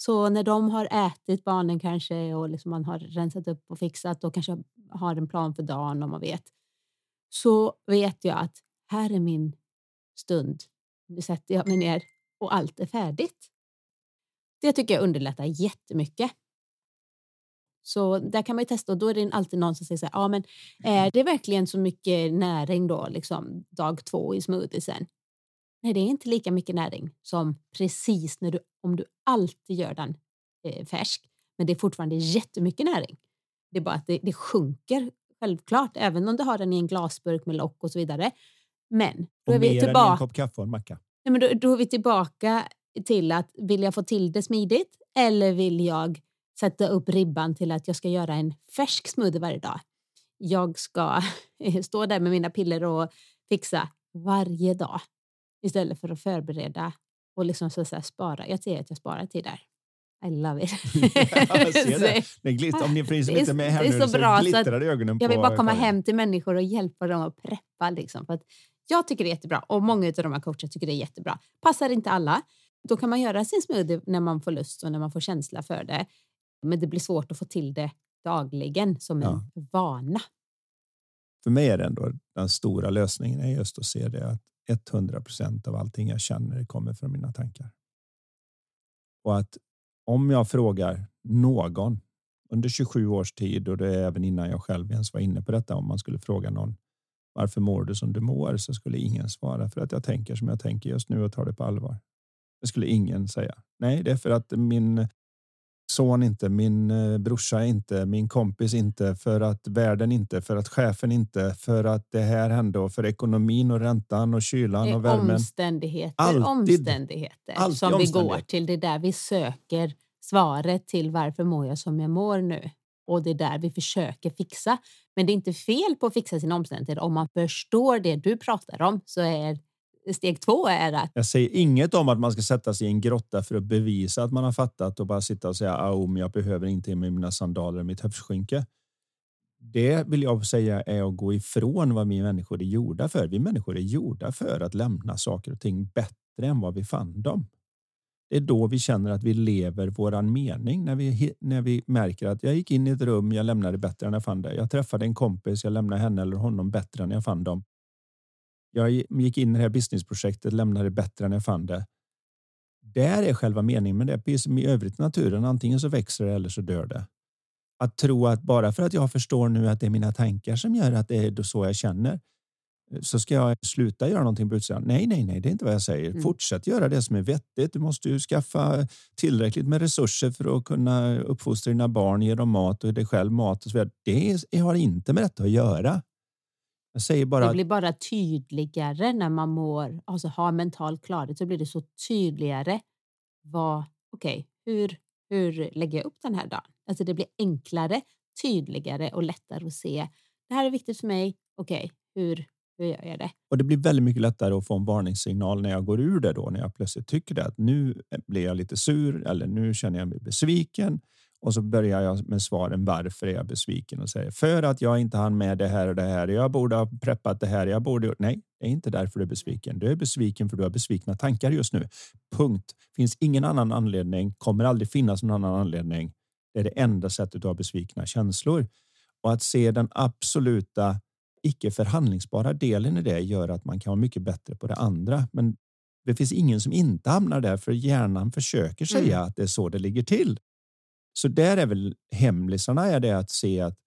Så när de har ätit barnen kanske och liksom man har rensat upp och fixat och kanske har en plan för dagen om man vet. så vet jag att här är min stund. Nu sätter jag mig ner och allt är färdigt. Det tycker jag underlättar jättemycket. Så där kan man ju testa och då är det alltid någon som säger så här, ja men är det verkligen så mycket näring då, liksom dag två i smoothiesen? Nej, det är inte lika mycket näring som precis när du, om du alltid gör den eh, färsk. Men det är fortfarande jättemycket näring. Det är bara att det, det sjunker självklart, även om du har den i en glasburk med lock och så vidare. Men då är vi tillbaka. en kopp kaffe och en macka. Nej, men då, då är vi tillbaka till att vill jag få till det smidigt eller vill jag sätta upp ribban till att jag ska göra en färsk smoothie varje dag. Jag ska stå där med mina piller och fixa varje dag istället för att förbereda och liksom så att spara. Jag ser att jag sparar tid där. I love it. jag ser det. det glitter, om ni finns lite med här är så, så bra glittrar så ögonen Jag vill bara komma hem till människor och hjälpa dem att preppa. Liksom, för att jag tycker det är jättebra och många av de här coacherna tycker det är jättebra. Passar inte alla, då kan man göra sin smoothie när man får lust och när man får känsla för det. Men det blir svårt att få till det dagligen som en ja. vana. För mig är det ändå den stora lösningen är just att se det att 100 procent av allting jag känner kommer från mina tankar. Och att om jag frågar någon under 27 års tid och det är även innan jag själv ens var inne på detta. Om man skulle fråga någon varför mår du som du mår så skulle ingen svara för att jag tänker som jag tänker just nu och tar det på allvar. Det skulle ingen säga. Nej, det är för att min son inte, min eh, brorsa inte, min kompis inte, för att världen inte, för att chefen inte, för att det här hände och för ekonomin och räntan och kylan och värmen. Omständigheter, alltid, omständigheter alltid som vi går till. Det är där vi söker svaret till varför mår jag som jag mår nu? Och det är där vi försöker fixa. Men det är inte fel på att fixa sina omständigheter. Om man förstår det du pratar om så är steg två är att... Jag säger inget om att man ska sätta sig i en grotta för att bevisa att man har fattat och bara sitta och säga att jag behöver inte med mina sandaler och mitt höftskynke. Det vill jag säga är att gå ifrån vad vi människor är gjorda för. Vi människor är gjorda för att lämna saker och ting bättre än vad vi fann dem. Det är då vi känner att vi lever våran mening när vi när vi märker att jag gick in i ett rum. Jag lämnade bättre än jag fann det. Jag träffade en kompis. Jag lämnade henne eller honom bättre än jag fann dem. Jag gick in i det här businessprojektet, lämnade bättre än jag fann det. Där är själva meningen med det. Precis som i övrigt naturen. Antingen så växer det eller så dör det. Att tro att bara för att jag förstår nu att det är mina tankar som gör att det är så jag känner så ska jag sluta göra någonting på utsidan. Nej, nej, nej, det är inte vad jag säger. Mm. Fortsätt göra det som är vettigt. Du måste ju skaffa tillräckligt med resurser för att kunna uppfostra dina barn, ge dem mat och dig själv mat och så vidare. Det har inte med detta att göra. Jag säger bara det blir bara tydligare när man mår, alltså har mental klarhet så blir det så tydligare. Vad, okay, hur, hur lägger jag upp den här dagen? Alltså det blir enklare, tydligare och lättare att se. Det här är viktigt för mig. Okej, okay, hur, hur gör jag det? Och det blir väldigt mycket lättare att få en varningssignal när jag går ur det då, när jag plötsligt tycker det att nu blir jag lite sur eller nu känner jag mig besviken och så börjar jag med svaren. Varför är jag besviken? Och säger för att jag inte hann med det här och det här. Jag borde ha preppat det här. Jag borde. Nej, det är inte därför du är besviken. Du är besviken för du har besvikna tankar just nu. Punkt. Finns ingen annan anledning. Kommer aldrig finnas någon annan anledning. Det är det enda sättet du har besvikna känslor och att se den absoluta icke förhandlingsbara delen i det gör att man kan vara mycket bättre på det andra. Men det finns ingen som inte hamnar där för hjärnan försöker säga mm. att det är så det ligger till. Så där är väl hemlisarna är det att se att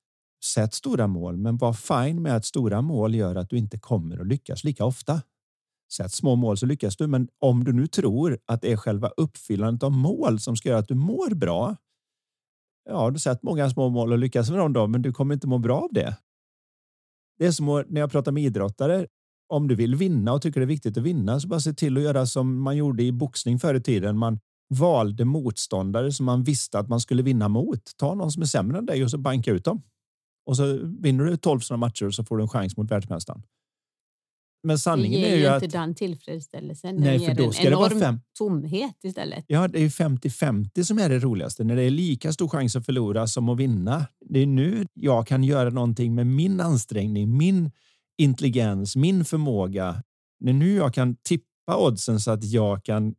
sätt stora mål, men var fine med att stora mål gör att du inte kommer att lyckas lika ofta. Sätt små mål så lyckas du, men om du nu tror att det är själva uppfyllandet av mål som ska göra att du mår bra. Ja, du sätt många små mål och lyckas med dem då, men du kommer inte må bra av det. Det är som när jag pratar med idrottare. Om du vill vinna och tycker det är viktigt att vinna så bara se till att göra som man gjorde i boxning förr i tiden. Man valde motståndare som man visste att man skulle vinna mot. Ta någon som är sämre än dig och så banka ut dem. Och så vinner du 12 sådana matcher och så får du en chans mot världsmästaren. Men sanningen är ju att... Det ger inte den tillfredsställelsen. Nej, för då ska det vara fem... tomhet istället. Ja, det är 50-50 som är det roligaste. När det är lika stor chans att förlora som att vinna. Det är nu jag kan göra någonting med min ansträngning, min intelligens, min förmåga. Det är nu jag kan tippa oddsen så att jag kan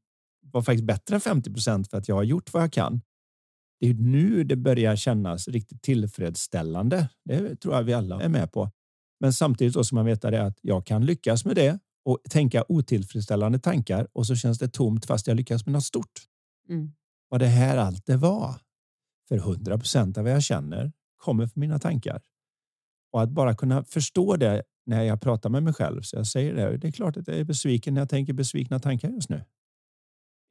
var faktiskt bättre än 50 procent för att jag har gjort vad jag kan. Det är nu det börjar kännas riktigt tillfredsställande. Det tror jag vi alla är med på. Men samtidigt då ska man det att jag kan lyckas med det och tänka otillfredsställande tankar och så känns det tomt fast jag lyckas med något stort. Mm. Vad det här allt det var. För 100 procent av vad jag känner kommer från mina tankar. Och att bara kunna förstå det när jag pratar med mig själv. Så jag säger det. Det är klart att jag är besviken när jag tänker besvikna tankar just nu.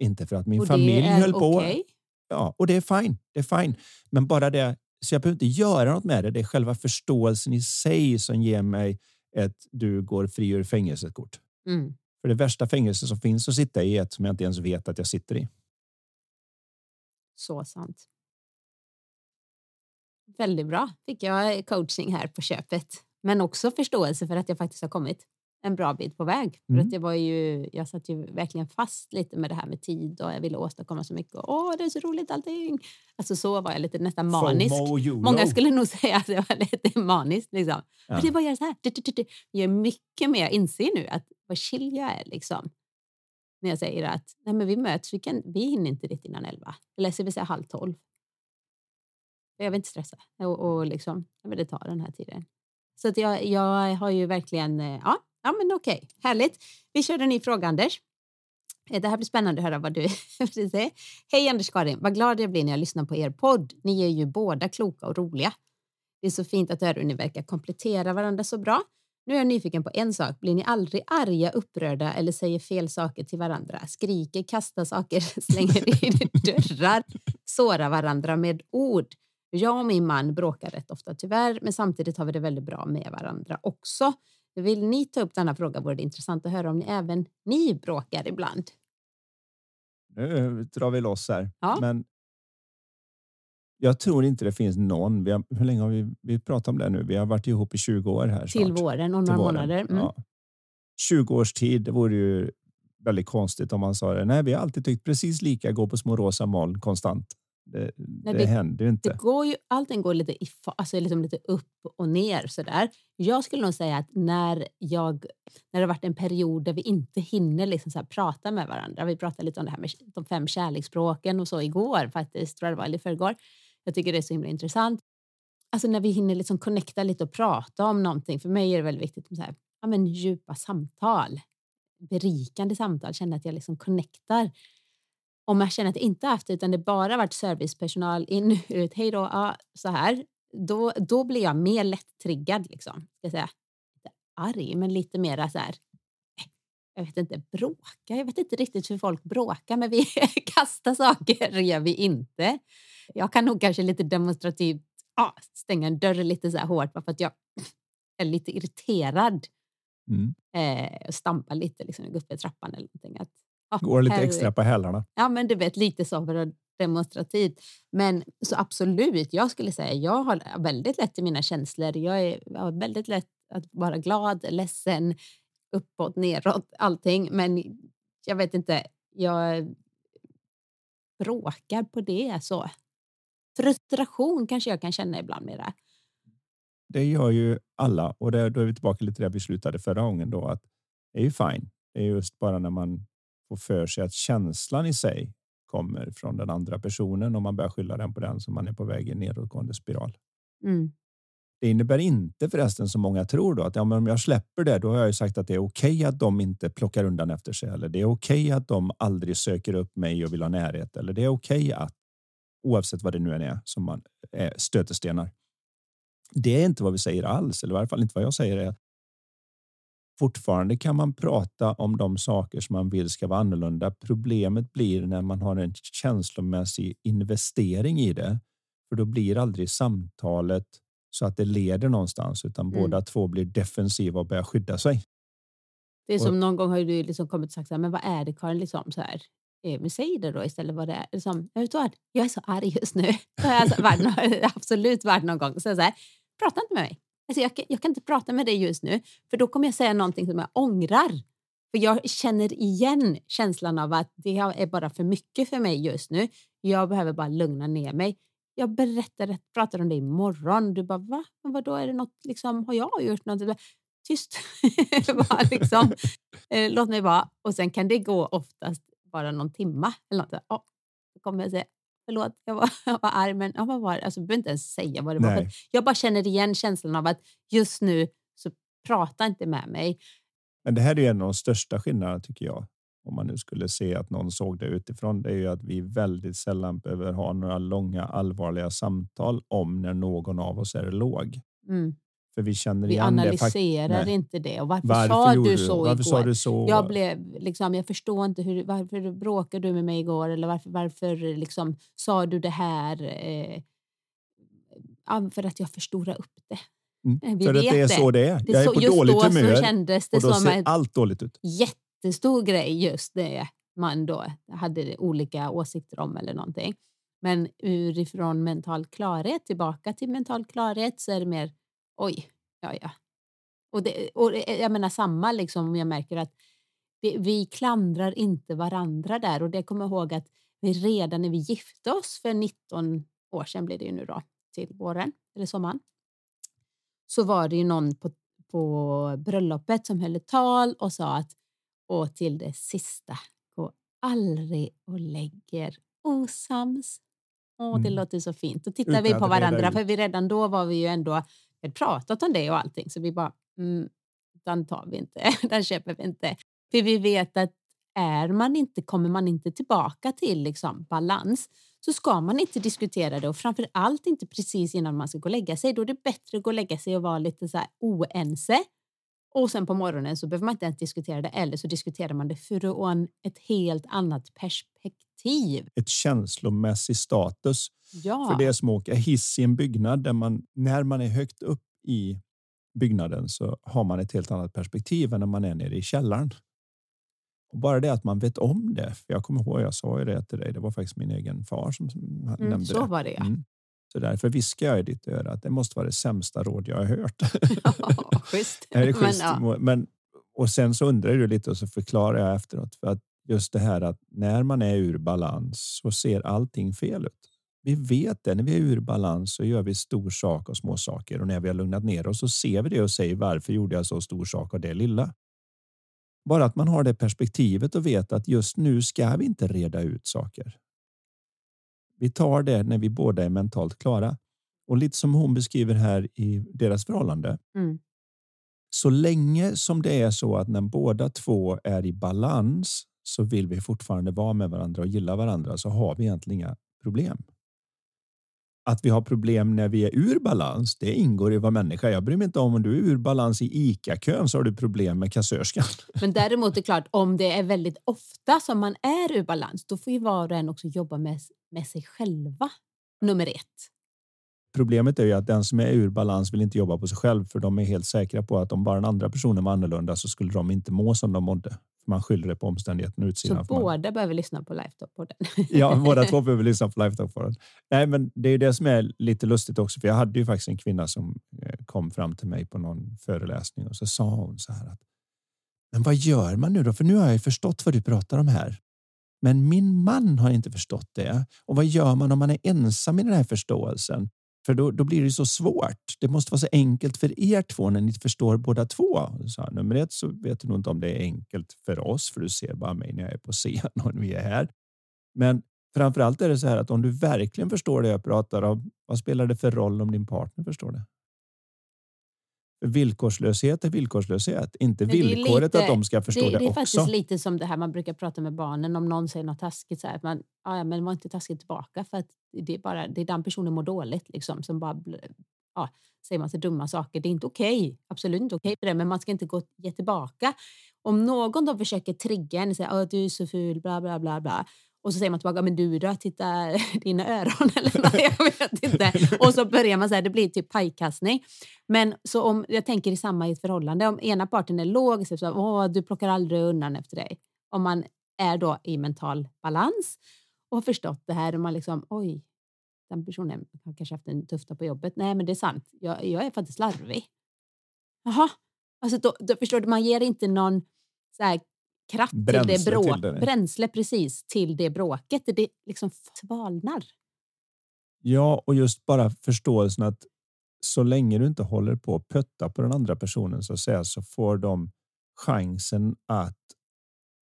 Inte för att min Och familj höll på. okej. Ja, och det är fine. Det är fine. Men bara det. Så jag behöver inte göra något med det. Det är själva förståelsen i sig som ger mig ett du går fri ur fängelsekort. Mm. För det värsta fängelse som finns att sitta i är ett som jag inte ens vet att jag sitter i. Så sant. Väldigt bra. Fick jag coaching här på köpet. Men också förståelse för att jag faktiskt har kommit en bra bit på väg. För Mm. att det var ju, jag satt ju verkligen fast lite med det här med tid och jag ville åstadkomma så mycket. Åh, det är så roligt allting. Alltså så var jag lite nästan manisk. Många skulle nog säga att jag var lite manisk. Liksom. Ja. Och det att göra så här. Jag är mycket mer inser nu att vad chill jag är. Liksom. När jag säger att Nej, men vi möts, vi, kan, vi hinner inte dit innan elva. Eller ska vi säga halv tolv. Jag vill inte stressa och, och liksom, jag vill ta den här tiden. Så att jag, jag har ju verkligen, eh, ja, ja men okej, härligt. Vi kör en ny fråga Anders. Eh, det här blir spännande att höra vad du säger. Hej Anders Karin, vad glad jag blir när jag lyssnar på er podd. Ni är ju båda kloka och roliga. Det är så fint att höra hur ni verkar komplettera varandra så bra. Nu är jag nyfiken på en sak. Blir ni aldrig arga, upprörda eller säger fel saker till varandra? Skriker, kastar saker, slänger in dörrar, sårar varandra med ord? Jag och min man bråkar rätt ofta tyvärr, men samtidigt har vi det väldigt bra med varandra också. Vill ni ta upp denna fråga vore det intressant att höra om ni även ni bråkar ibland. Nu drar vi loss här. Ja. Men jag tror inte det finns någon. Vi har, hur länge har vi, vi pratat om det nu? Vi har varit ihop i 20 år här Till snart. våren Till några våren. månader. Mm. Ja. 20 års tid, det vore ju väldigt konstigt om man sa det. Nej, vi har alltid tyckt precis lika, gå på små rosa moln konstant. Det, det, det- händer ju inte. Det går ju, allting går lite, i, alltså liksom lite upp och ner. Sådär. Jag skulle nog säga att när, jag, när det har varit en period där vi inte hinner liksom så prata med varandra. Vi pratade lite om det här med de fem kärleksspråken och så igår faktiskt, tror jag det var, eller i förrgår. Jag tycker det är så himla intressant. Alltså när vi hinner liksom connecta lite och prata om någonting. För mig är det väldigt viktigt med så här, ja, men djupa samtal. Berikande samtal. Känna att jag liksom connectar. Om jag känner att jag inte haft det utan det bara varit servicepersonal in ut, hej då, ja, så här. Då, då blir jag mer lätt-triggad liksom. Ska säga. Inte arg, men lite mer så här. eh, Jag vet inte, bråka. Jag vet inte riktigt hur folk bråkar, men vi kastar saker gör vi inte. Jag kan nog kanske lite demonstrativt ja, stänga en dörr lite så här hårt bara för att jag är lite irriterad Mm. eh, och stampar lite liksom, gå upp i trappan eller någonting. Att, Går lite här- extra på hälarna. Ja, men du vet, lite så för att demonstrativt. Men så absolut, jag skulle säga jag har väldigt lätt i mina känslor. Jag, är, jag har väldigt lätt att vara glad, ledsen, uppåt, neråt, allting. Men jag vet inte, jag bråkar på det så. Frustration kanske jag kan känna ibland med det. Det gör ju alla och det, då är vi tillbaka lite där vi slutade förra gången då att det är ju fine. Det är just bara när man får för sig att känslan i sig kommer från den andra personen och man börjar skylla den på den som man är på väg i en nedåtgående spiral. Mm. Det innebär inte förresten som många tror då att ja, men om jag släpper det, då har jag ju sagt att det är okej att de inte plockar undan efter sig eller det är okej att de aldrig söker upp mig och vill ha närhet eller det är okej att oavsett vad det nu än är som man är stötestenar. Det är inte vad vi säger alls, eller i varje fall inte vad jag säger är. Fortfarande kan man prata om de saker som man vill ska vara annorlunda. Problemet blir när man har en känslomässig investering i det, för då blir aldrig samtalet så att det leder någonstans, utan Mm. båda två blir defensiva och börjar skydda sig. Det är Och- som någon gång har du liksom kommit och sagt så här, men vad är det Karin? Liksom så här, eh, men säg det då istället vad det är. Liksom, vet du vad? Jag är så arg just nu. Det har jag alltså varit, absolut varit någon gång. Så så här, prata inte med mig. Alltså jag, kan, jag kan inte prata med dig just nu, för då kommer jag säga någonting som jag ångrar. För jag känner igen känslan av att det är bara för mycket för mig just nu. Jag behöver bara lugna ner mig. Jag berättar, pratar om det imorgon. Du bara, va? Men vadå, är det något, liksom, har jag gjort något? Bara, Tyst. bara liksom, eh, låt mig vara. Och sen kan det gå oftast bara någon timma eller något. Oh, då kommer jag säga, förlåt, jag var, jag var arg, men ja, vad var det? Alltså, jag behöver inte ens säga vad det var. Nej. För jag bara känner igen känslan av att just nu så prata inte med mig. Men det här är en av de största skillnaderna tycker jag. Om man nu skulle se att någon såg det utifrån. Det är ju att vi väldigt sällan behöver ha några långa allvarliga samtal om när någon av oss är låg. Mm. För vi känner Vi igen det. analyserar Nej. inte det. Och varför, Varför sa du så varför igår? sa du så? Jag, blev, liksom, jag förstår inte hur, varför bråkade du med mig igår eller varför, varför liksom, sa du det här? Eh, för att jag förstorar upp det. Mm. Vi För att det är det. så det är. det jag är så, på dåligt då humör så kändes det och då som ser allt dåligt ut. jättestor grej just det man då hade olika åsikter om eller någonting. Men urifrån mental klarhet tillbaka till mental klarhet så är det mer oj, ja ja. Och, det, och det- jag menar samma liksom om jag märker att det, vi klandrar inte varandra där och det kommer jag ihåg att vi redan när vi gifte oss för 19 år sedan blir det ju nu då till våren eller sommaren. Så var det ju någon på, på bröllopet som höll ett tal och sa att och till det sista, gå aldrig och lägger osams. Åh, det Mm. låter så fint. Då tittar Utan vi på varandra för vi redan då var vi ju ändå pratat om det och allting så vi bara mm, den tar vi inte, den köper vi inte. För vi vet att är man inte, kommer man inte tillbaka till liksom balans så ska man inte diskutera det och framför allt inte precis innan man ska gå och lägga sig. Då är det bättre att gå och lägga sig och vara lite så här oense. Och sen på morgonen så behöver man inte ens diskutera det eller så diskuterar man det från ett helt annat perspektiv. Ett känslomässig status. Ja, För det är som åka hiss i en byggnad där man när man är högt upp i byggnaden så har man ett helt annat perspektiv än när man är nere i källaren. Och bara det att man vet om det. För jag kommer ihåg, jag sa ju det till dig. Det var faktiskt min egen far som mm, nämnde så det. var det ja. Mm. Så därför viskar jag i ditt öra att det måste vara det sämsta råd jag har hört. schysst. Är det Men, schysst? ja. Men, och sen så undrar du lite och så förklarar jag efteråt. För att just det här att när man är ur balans så ser allting fel ut. Vi vet det. När vi är ur balans så gör vi stor sak och små saker. Och när vi har lugnat ner oss så ser vi det och säger varför gjorde jag så stor sak av det lilla? Bara att man har det perspektivet och vet att just nu ska vi inte reda ut saker. Vi tar det när vi båda är mentalt klara. Och lite som hon beskriver här i deras förhållande. Mm. Så länge som det är så att när båda två är i balans så vill vi fortfarande vara med varandra och gilla varandra så har vi egentligen inga problem. Att vi har problem när vi är ur balans, det ingår i vad människa. Jag bryr mig inte om om du är ur balans i ICA-kön så har du problem med kassörskan. Men däremot är det klart, om det är väldigt ofta som man är ur balans, då får ju var och en också jobba med, med sig själva. Nummer ett. Problemet är ju att den som är ur balans vill inte jobba på sig själv för de är helt säkra på att om bara den andra personen var annorlunda så skulle de inte må som de mådde. Man skyller det på omständigheterna Så utsidan. för man- båda behöver lyssna på Lifetop-podden. Ja, båda två behöver lyssna på Forum. Nej, men det är det som är lite lustigt också, för jag hade ju faktiskt en kvinna som eh, kom fram till mig på någon föreläsning och så sa hon så här att men vad gör man nu då? För nu har jag förstått vad du pratar om här. Men min man har inte förstått det. Och vad gör man om man är ensam i den här förståelsen? För då, då blir det så svårt. Det måste vara så enkelt för er två när ni förstår båda två. Så här, nummer ett så vet du nog inte om det är enkelt för oss, för du ser bara mig när jag är på scen och vi är här. Men framför allt är det så här att om du verkligen förstår det jag pratar om, vad spelar det för roll om din partner förstår det? Villkorslöshet är villkorslöshet, inte Men det är villkoret lite- att de ska förstå det, det, det är också. faktiskt lite som det här man brukar prata med barnen om någon säger något taskigt. Så här, att man, "Ja, ja, men var inte taskigt tillbaka för att det är, bara, det är den personen mår dåligt. Liksom, som bara, ja, säger man så dumma saker. Det är inte okej. Absolut inte okej för det. Men man ska inte gå ge tillbaka. Om någon då försöker trigga en och säga att du är så ful, bla bla bla bla. Och så säger man tillbaka, men du då, titta dina öron eller något, jag vet inte. Och så börjar man så här, det blir typ pajkastning. Men så om, jag tänker i samma i ett förhållande, om ena parten är låg, så är det så, Åh, du plockar aldrig undan efter dig. Om man är då i mental balans och har förstått det här och man liksom, oj, den personen har kanske haft en tuff dag på jobbet. Nej, men det är sant. Jag, jag är faktiskt larvig. Jaha, alltså då, då förstår du, man ger inte någon så här, kraft till Bränsle det till det. bränsle precis till det bråket. Det liksom svalnar. Ja, och just bara förståelsen att så länge du inte håller på att putta på den andra personen så att säga så får de chansen att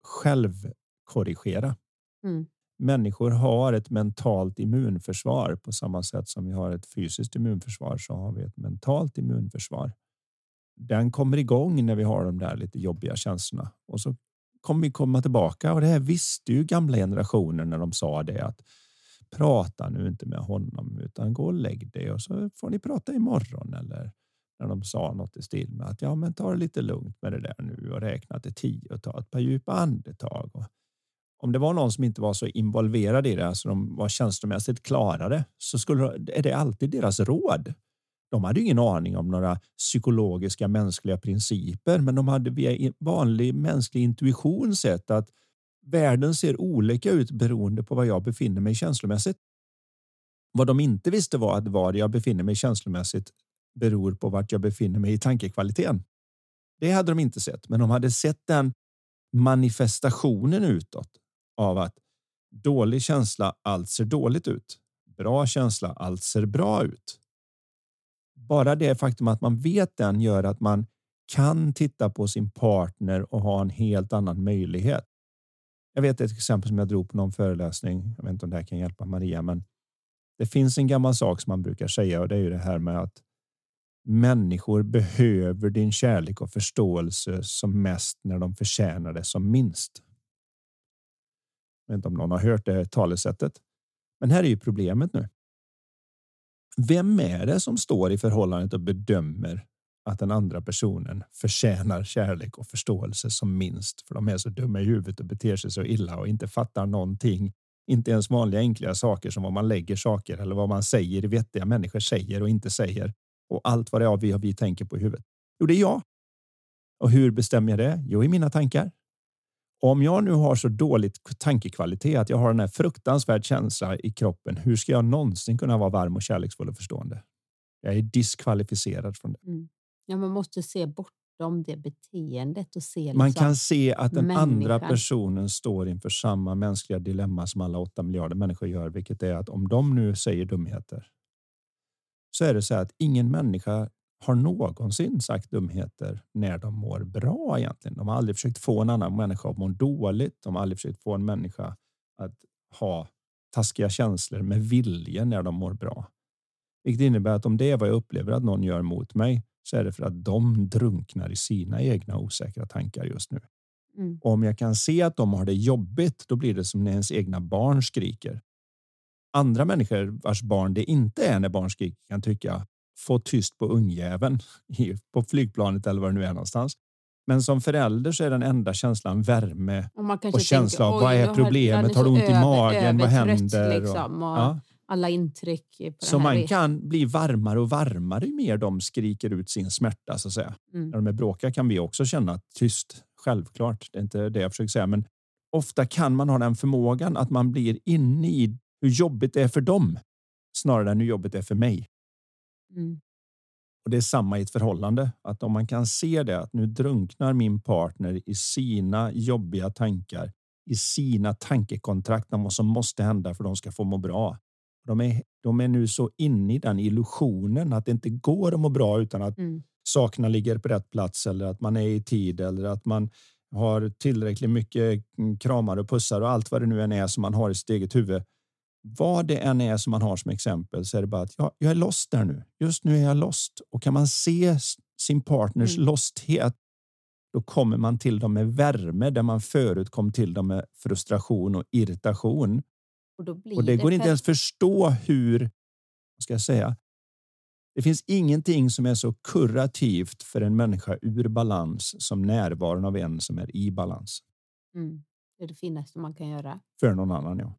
självkorrigera. Mm. Människor har ett mentalt immunförsvar på samma sätt som vi har ett fysiskt immunförsvar så har vi ett mentalt immunförsvar. den kommer igång när vi har de där lite jobbiga känslorna och så kommer vi komma tillbaka och det här visste ju gamla generationer när de sa det att prata nu inte med honom utan gå och lägg dig och så får ni prata imorgon eller när de sa något i stil med att ja, men ta det lite lugnt med det där nu och räkna till tio och ta ett par djupa andetag. Och om det var någon som inte var så involverad i det, alltså de var känslomässigt klarare, så skulle, är det alltid deras råd. De hade ingen aning om några psykologiska mänskliga principer, men de hade via vanlig mänsklig intuition sett att världen ser olika ut beroende på var jag befinner mig känslomässigt. Vad de inte visste var att var jag befinner mig känslomässigt beror på vart jag befinner mig i tankekvaliteten. Det hade de inte sett, men de hade sett den manifestationen utåt av att dålig känsla allt ser dåligt ut. Bra känsla allt ser bra ut. Bara det faktum att man vet den gör att man kan titta på sin partner och ha en helt annan möjlighet. Jag vet ett exempel som jag drog på någon föreläsning. Jag vet inte om det här kan hjälpa Maria, men det finns en gammal sak som man brukar säga och det är ju det här med att människor behöver din kärlek och förståelse som mest när de förtjänar det som minst. Jag vet inte om någon har hört det talesättet, men här är ju problemet nu. Vem är det som står i förhållandet och bedömer att den andra personen förtjänar kärlek och förståelse som minst för de är så dumma i huvudet och beter sig så illa och inte fattar någonting. Inte ens vanliga enkla saker som vad man lägger saker eller vad man säger i vettiga människor säger och inte säger och allt vad det är vi, vi tänker på i huvudet. Jo, det är jag. Och hur bestämmer jag det? Jo, i mina tankar. Om jag nu har så dåligt tankekvalitet att jag har den här fruktansvärd känsla i kroppen, hur ska jag någonsin kunna vara varm och kärleksfull och förstående? Jag är diskvalificerad från det. Mm. Ja, man måste se bortom det beteendet och se. Liksom man kan se att den människan. andra personen står inför samma mänskliga dilemma som alla åtta miljarder människor gör, vilket är att om de nu säger dumheter så är det så att ingen människa har någonsin sagt dumheter när de mår bra egentligen. De har aldrig försökt få en annan människa att må dåligt. De har aldrig försökt få en människa att ha taskiga känslor med vilje när de mår bra. Vilket innebär att om det är vad jag upplever att någon gör mot mig så är det för att de drunknar i sina egna osäkra tankar just nu. Mm. om jag kan se att de har det jobbigt, då blir det som när ens egna barn skriker andra människor vars barn det inte är när barn skriker kan tycka få tyst på ungjäveln på flygplanet eller var det nu är någonstans. Men som förälder så är den enda känslan värme och, och känsla av vad är problemet? Har du ont i magen? Vad händer? Liksom, och, ja. Alla intryck. så man resan. kan bli varmare och varmare ju mer de skriker ut sin smärta så att säga. Mm. När de är bråkiga kan vi också känna tyst. Självklart, det är inte det jag försöker säga, men ofta kan man ha den förmågan att man blir inne i hur jobbigt det är för dem snarare än hur jobbigt det är för mig. Mm. Och Det är samma i ett förhållande. Att om man kan se det att nu drunknar min partner i sina jobbiga tankar, i sina tankekontrakt om vad som måste hända för att de ska få må bra. De är, de är nu så inne i den illusionen att det inte går att må bra utan att mm. sakerna ligger på rätt plats eller att man är i tid eller att man har tillräckligt mycket kramar och pussar och allt vad det nu än är som man har i sitt eget huvud vad det än är som man har som exempel så är det bara att jag, jag är lost där nu. Just nu är jag lost och kan man se sin partners mm. losthet då kommer man till dem med värme där man förut kom till dem med frustration och irritation. Och, och det, det, går inte ens förstå hur, vad ska jag säga? Det finns ingenting som är så kurativt för en människa ur balans som närvaron av en som är i balans. Mm. Det är det finaste man kan göra. För någon annan, ja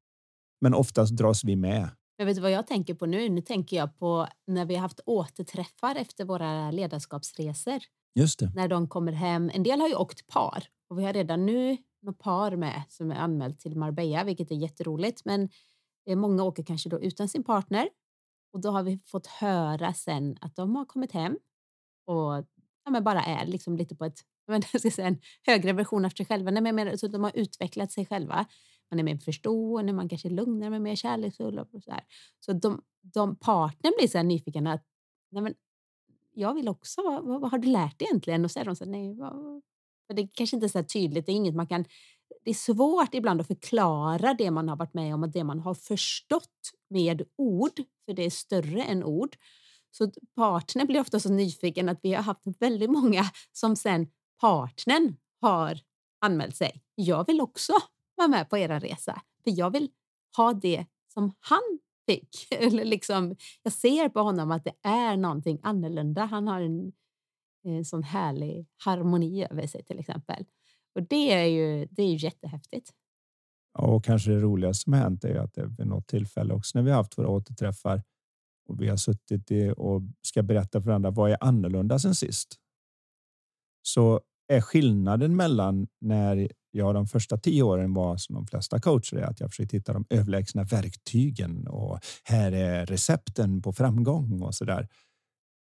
men oftast dras vi med. Jag vet vad jag tänker på nu? Nu tänker jag på när vi har haft återträffar efter våra ledarskapsresor. Just det. När de kommer hem. En del har ju åkt par och vi har redan nu några par med som är anmält till Marbella, vilket är jätteroligt. Men många åker kanske då utan sin partner och då har vi fått höra sen att de har kommit hem och ja, men bara är liksom lite på ett men, jag ska säga, en högre version av sig själva. Nej, men, så de har utvecklat sig själva man är mer förstående, man kanske är lugnare, men mer kärleksfull. Och så här. så de, de partnern blir så här nyfikna att nej men, jag vill också, vad, vad, vad, har du lärt dig egentligen? Och så är de så här, nej, vad, det är kanske inte är så tydligt, det är inget man kan det är svårt ibland att förklara det man har varit med om och det man har förstått med ord, för det är större än ord. Så partnern blir ofta så nyfiken att vi har haft väldigt många som sen partnern har anmält sig. Jag vill också vara med på era resa, för jag vill ha det som han fick. Eller liksom, jag ser på honom att det är någonting annorlunda. Han har en, en sån härlig harmoni över sig till exempel. Och det är ju, det är ju jättehäftigt. Och kanske det roligaste som har hänt är att det vid något tillfälle också när vi har haft våra återträffar och vi har suttit och ska berätta för varandra vad är annorlunda sen sist. Så är skillnaden mellan när jag de första tio åren var som de flesta coacher är att jag försökte hitta de överlägsna verktygen och här är recepten på framgång och så där.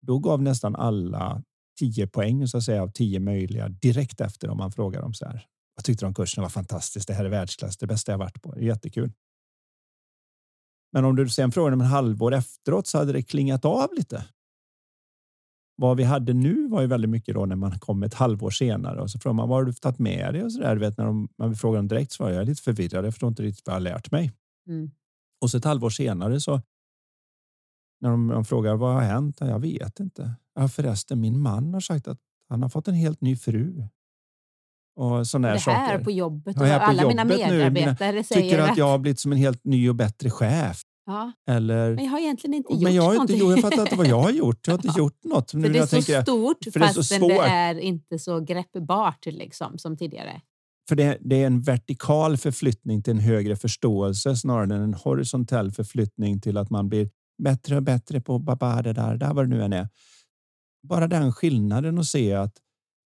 Då gav nästan alla tio poäng så att säga av tio möjliga direkt efter om man frågar dem så här. Jag tyckte de kursen var fantastiskt? Det här är världsklass, det bästa jag varit på. Jättekul. Men om du sen frågar dem en halvår efteråt så hade det klingat av lite. Vad vi hade nu var ju väldigt mycket då när man kom ett halvår senare och så frågar man vad har du tagit med dig och så där. Vet, när de, man frågar dem direkt så jag lite förvirrad. Jag förstår inte riktigt vad jag har lärt mig. Mm. Och så ett halvår senare så när de, de frågar vad har hänt? Jag vet inte. Ja, förresten, min man har sagt att han har fått en helt ny fru. Och sådana det här saker. på jobbet och ja, alla jobbet mina medarbetare nu, säger tycker att jag har blivit som en helt ny och bättre chef. Ja. Eller, men jag har egentligen inte gjort men jag har inte, någonting. jag fattar inte vad jag har gjort. Jag har inte gjort något. För det är så tänker, stort för fast det är, så det är inte så greppbart liksom, som tidigare. För det, det, är en vertikal förflyttning till en högre förståelse snarare än en horisontell förflyttning till att man blir bättre och bättre på baba, det där, där vad det nu än är. Bara den skillnaden att se att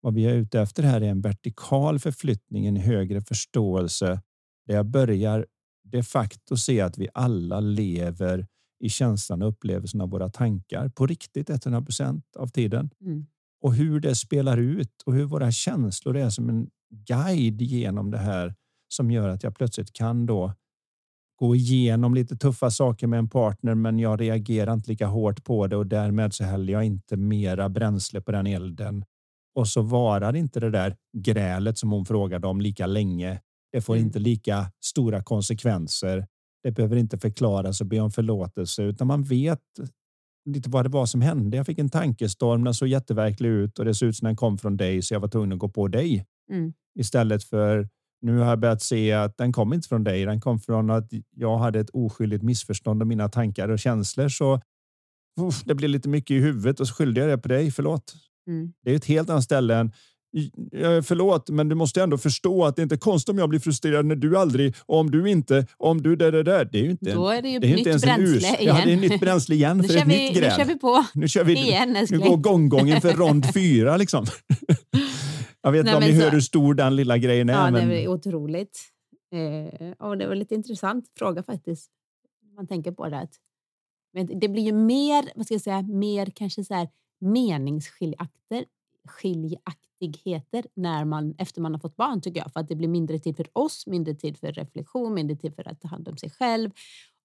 vad vi är ute efter här är en vertikal förflyttning, en högre förståelse där jag börjar de facto se att vi alla lever i känslan och upplevelsen av våra tankar på riktigt 100 procent av tiden. Mm. Och hur det spelar ut och hur våra känslor är som en guide genom det här som gör att jag plötsligt kan då gå igenom lite tuffa saker med en partner, men jag reagerar inte lika hårt på det och därmed så häller jag inte mera bränsle på den elden. Och så varar inte det där grälet som hon frågade om lika länge. Det får mm. inte lika stora konsekvenser. Det behöver inte förklaras och be om förlåtelse, utan man vet lite vad det var som hände. Jag fick en tankestorm. Den såg jätteverklig ut och det såg ut som den kom från dig, så jag var tvungen att gå på dig mm. istället för nu har jag börjat se att den kom inte från dig. Den kom från att jag hade ett oskyldigt missförstånd om mina tankar och känslor. Så uff, det blev lite mycket i huvudet och så skyllde jag det på dig. Förlåt. Mm. Det är ett helt annat ställe än Förlåt, men du måste ändå förstå att det inte är konstigt om jag blir frustrerad när du aldrig, om du inte, om du där, där, där. Det är ju inte, Då är det ju det är nytt inte ens bränsle igen. Ja, det är nytt bränsle igen för ett vi, nytt gräl. Nu kör vi på nu kör vi, igen, älskling. Nu går gonggongen för rond fyra liksom. Jag vet inte om ni så, hör hur stor den lilla grejen är. Ja, men... det är otroligt. Eh, och det var lite intressant fråga faktiskt. Man tänker på det. Men det blir ju mer, vad ska jag säga, mer kanske så här meningsskiljakter skiljaktigheter när man, efter man har fått barn tycker jag. För att det blir mindre tid för oss, mindre tid för reflektion, mindre tid för att ta hand om sig själv.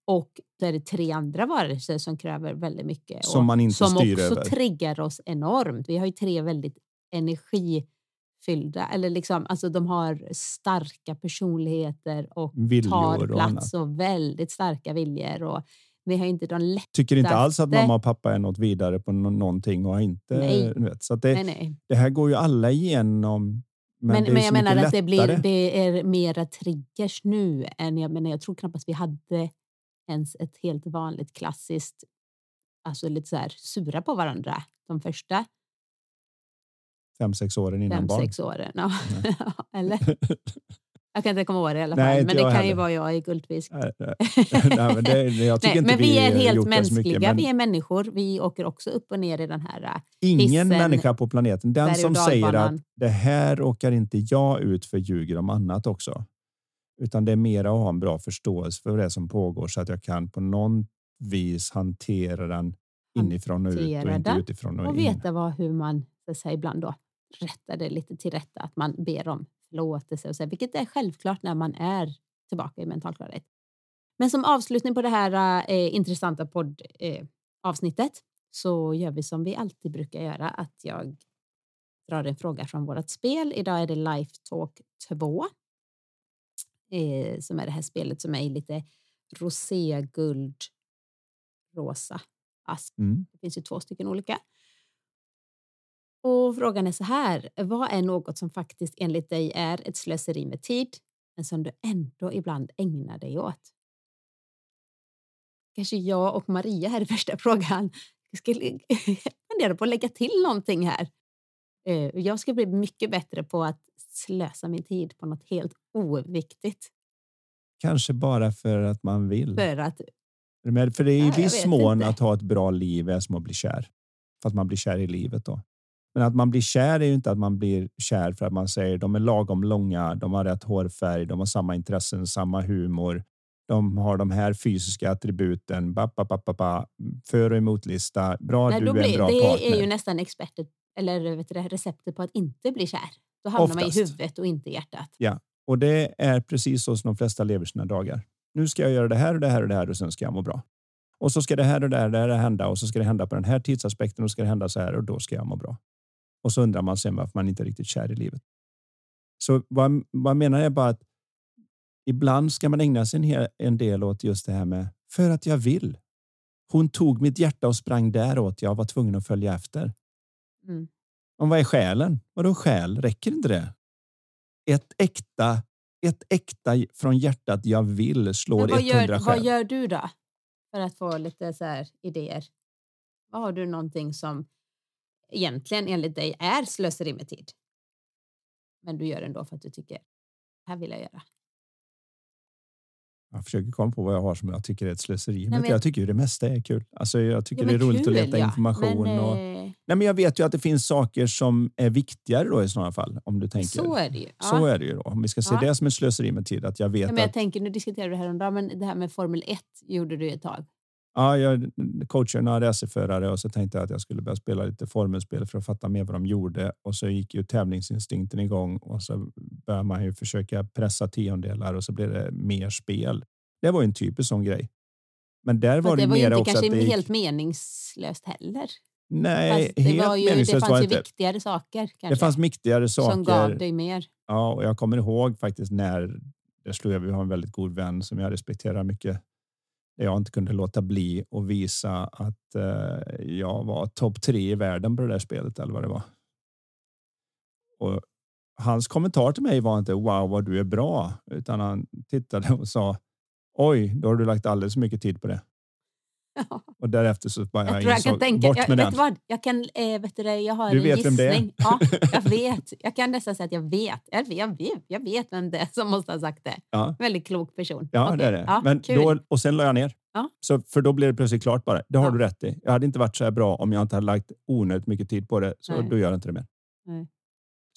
Och då är det tre andra varelser som kräver väldigt mycket. Som man inte som styr också över. triggar oss enormt. Vi har ju tre väldigt energifyllda, eller liksom, alltså de har starka personligheter och Viljor tar plats och, och väldigt starka viljor. Och vi har inte de lättaste... Tycker inte alls att mamma och pappa är något vidare på någonting och inte... Nej. Vet, så det, nej, nej. det här går ju alla igenom. Men, men, men jag menar att det, blir, det är mera triggers nu än jag menar. Jag tror knappast vi hade ens ett helt vanligt klassiskt, alltså lite så här sura på varandra de första fem, sex åren innan fem, barn. Sex åren, ja. Eller? Jag kan inte komma ihåg det i alla fall, Nej, men det kan heller. ju vara jag i guldfisk. Nej, men det, jag Nej, men vi, vi är helt mänskliga. Mycket, men... Vi är människor. Vi åker också upp och ner i den här äh, Ingen hissen, människa på planeten. Den som säger att det här råkar inte jag ut för ljuger om annat också. Utan det är mer att ha en bra förståelse för det som pågår så att jag kan på någon vis hantera den inifrån och ut och inte utifrån och, och in. Och veta vad, hur man så säga, ibland då rättar det lite till rätta. Att man ber om förlåtelse och så, vilket är självklart när man är tillbaka i mental klarhet. Men som avslutning på det här eh, intressanta poddavsnittet eh, så gör vi som vi alltid brukar göra, att jag drar en fråga från vårt spel. Idag är det Life Talk 2 eh, som är det här spelet som är lite rosé, guld, rosa. ASP. Mm. Det finns ju två stycken olika. Och frågan är så här, vad är något som faktiskt enligt dig är ett slöseri med tid, men som du ändå ibland ägnar dig åt? Kanske jag och Maria här i första frågan ska fundera på att lägga till någonting här. Eh, Jag ska bli mycket bättre på att slösa min tid på något helt oviktigt. Kanske bara för att man vill. För att, för det är Ja, i jag viss mån inte. att ha ett bra liv är som att bli kär. För att man blir kär i livet då. Men att man blir kär är ju inte att man blir kär för att man säger de är lagom långa, de har rätt hårfärg, de har samma intressen, samma humor. De har de här fysiska attributen, ba, ba, ba, ba, för och emotlista. Bra, nej, du är en blir, bra det partner. är ju nästan expertet, eller vet du, det, receptet på att inte bli kär. Då hamnar man i Oftast. huvudet och inte i hjärtat. Och det är precis så som de flesta lever sina dagar. Nu ska jag göra det här och det här och det här och sen ska jag må bra. Och så ska det här och det här, och det här hända och så ska det hända på den här tidsaspekten och så ska det hända så här och då ska jag må bra. Och så undrar man sen varför man inte är riktigt kär i livet. Så vad, vad jag menar är bara att ibland ska man ägna sig en, hel, en del åt just det här med för att jag vill. Hon tog mitt hjärta och sprang däråt. Jag var tvungen att följa efter. Mm. Om vad är skälen? Vadå skäl? Räcker inte det? Ett äkta, ett äkta från hjärtat jag vill slår Men vad, 100 gör, skäl. vad gör du då? För att få lite så här idéer. Vad har du någonting som egentligen enligt dig är slöseri med tid? Men du gör ändå för att du tycker, det här vill jag göra. Jag försöker komma på vad jag har som jag tycker är ett slöseri. men men- jag tycker ju det mesta är kul. Alltså jag tycker Ja, det är roligt att kul, leta ja. information. Men, och, eh, nej, men jag vet ju att det finns saker som är viktigare då i sådana fall. Om du tänker. så är det ju. Ja. Så är det ju då. Om vi ska se det som ett slöseri med tid. Att jag vet men jag att tänker, nu diskuterar vi det här om dagen, men det här med Formel 1 gjorde du ett tag. Ja, jag coachade några racerförare och så tänkte jag att jag skulle börja spela lite formelspel för att fatta mer vad de gjorde. Och så gick ju tävlingsinstinkten igång och så började man ju försöka pressa tiondelar och så blev det mer spel. Det var ju en typisk sån grej. Men där var det, det var ju mer inte också kanske att det gick... helt meningslöst heller. Nej, Fast det, helt var ju, det meningslöst var fanns det ju inte. viktigare saker kanske, Det fanns viktigare som gav saker. dig mer. Ja, och jag kommer ihåg faktiskt när det slog över. Vi har en väldigt god vän som jag respekterar mycket. Jag inte kunde låta bli att visa att eh, jag var topp tre i världen på det där spelet eller vad det var. Och hans kommentar till mig var inte wow vad du är bra, utan han tittade och sa oj, då har du lagt alldeles för mycket tid på det. Och därefter så bara Jag jag, jag kan insåg, tänka, bort jag, med den. vad, jag kan, eh, vet du jag har Du en vet vem det är? gissning. Ja, jag vet. Jag kan nästan säga att jag vet. Jag vet, jag vet, vem det är som måste ha sagt det. Ja. Väldigt klok person. Ja, Okej, det är det. Ja, Men kul. då, och sen la jag ner. Ja. Så, för då blev det plötsligt klart bara. Det har Ja. du rätt i. Jag hade inte varit så här bra om jag inte hade lagt onödigt mycket tid på det. Så Nej. då gör jag inte det mer. Nej.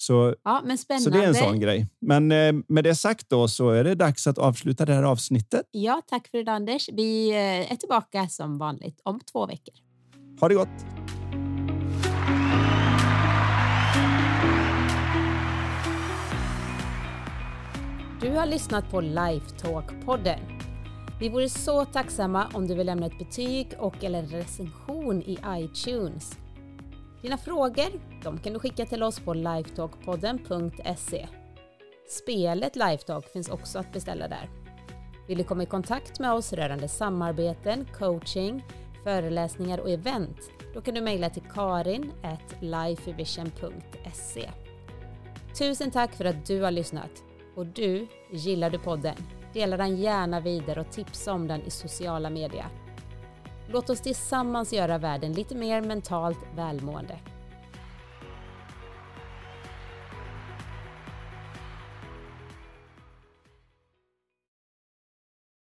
Så, ja, men så spännande. det är en sån grej. Men eh, med det sagt då så är det dags att avsluta det här avsnittet. Ja, tack för idag Anders. Vi eh, är tillbaka som vanligt om två veckor. Ha det gott! Du har lyssnat på Lifetalk-podden. Vi vore så tacksamma om du vill lämna ett betyg och eller en recension i iTunes. Dina frågor de kan du skicka till oss på lifetalkpodden.se. Spelet Lifetalk finns också att beställa där. Vill du komma i kontakt med oss rörande samarbeten, coaching, föreläsningar och event? Då kan du mejla till karin lifevision.se. Tusen tack för att du har lyssnat. Och du, gillar du podden? Dela den gärna vidare och tipsa om den i sociala medier. Låt oss tillsammans göra världen lite mer mentalt välmående.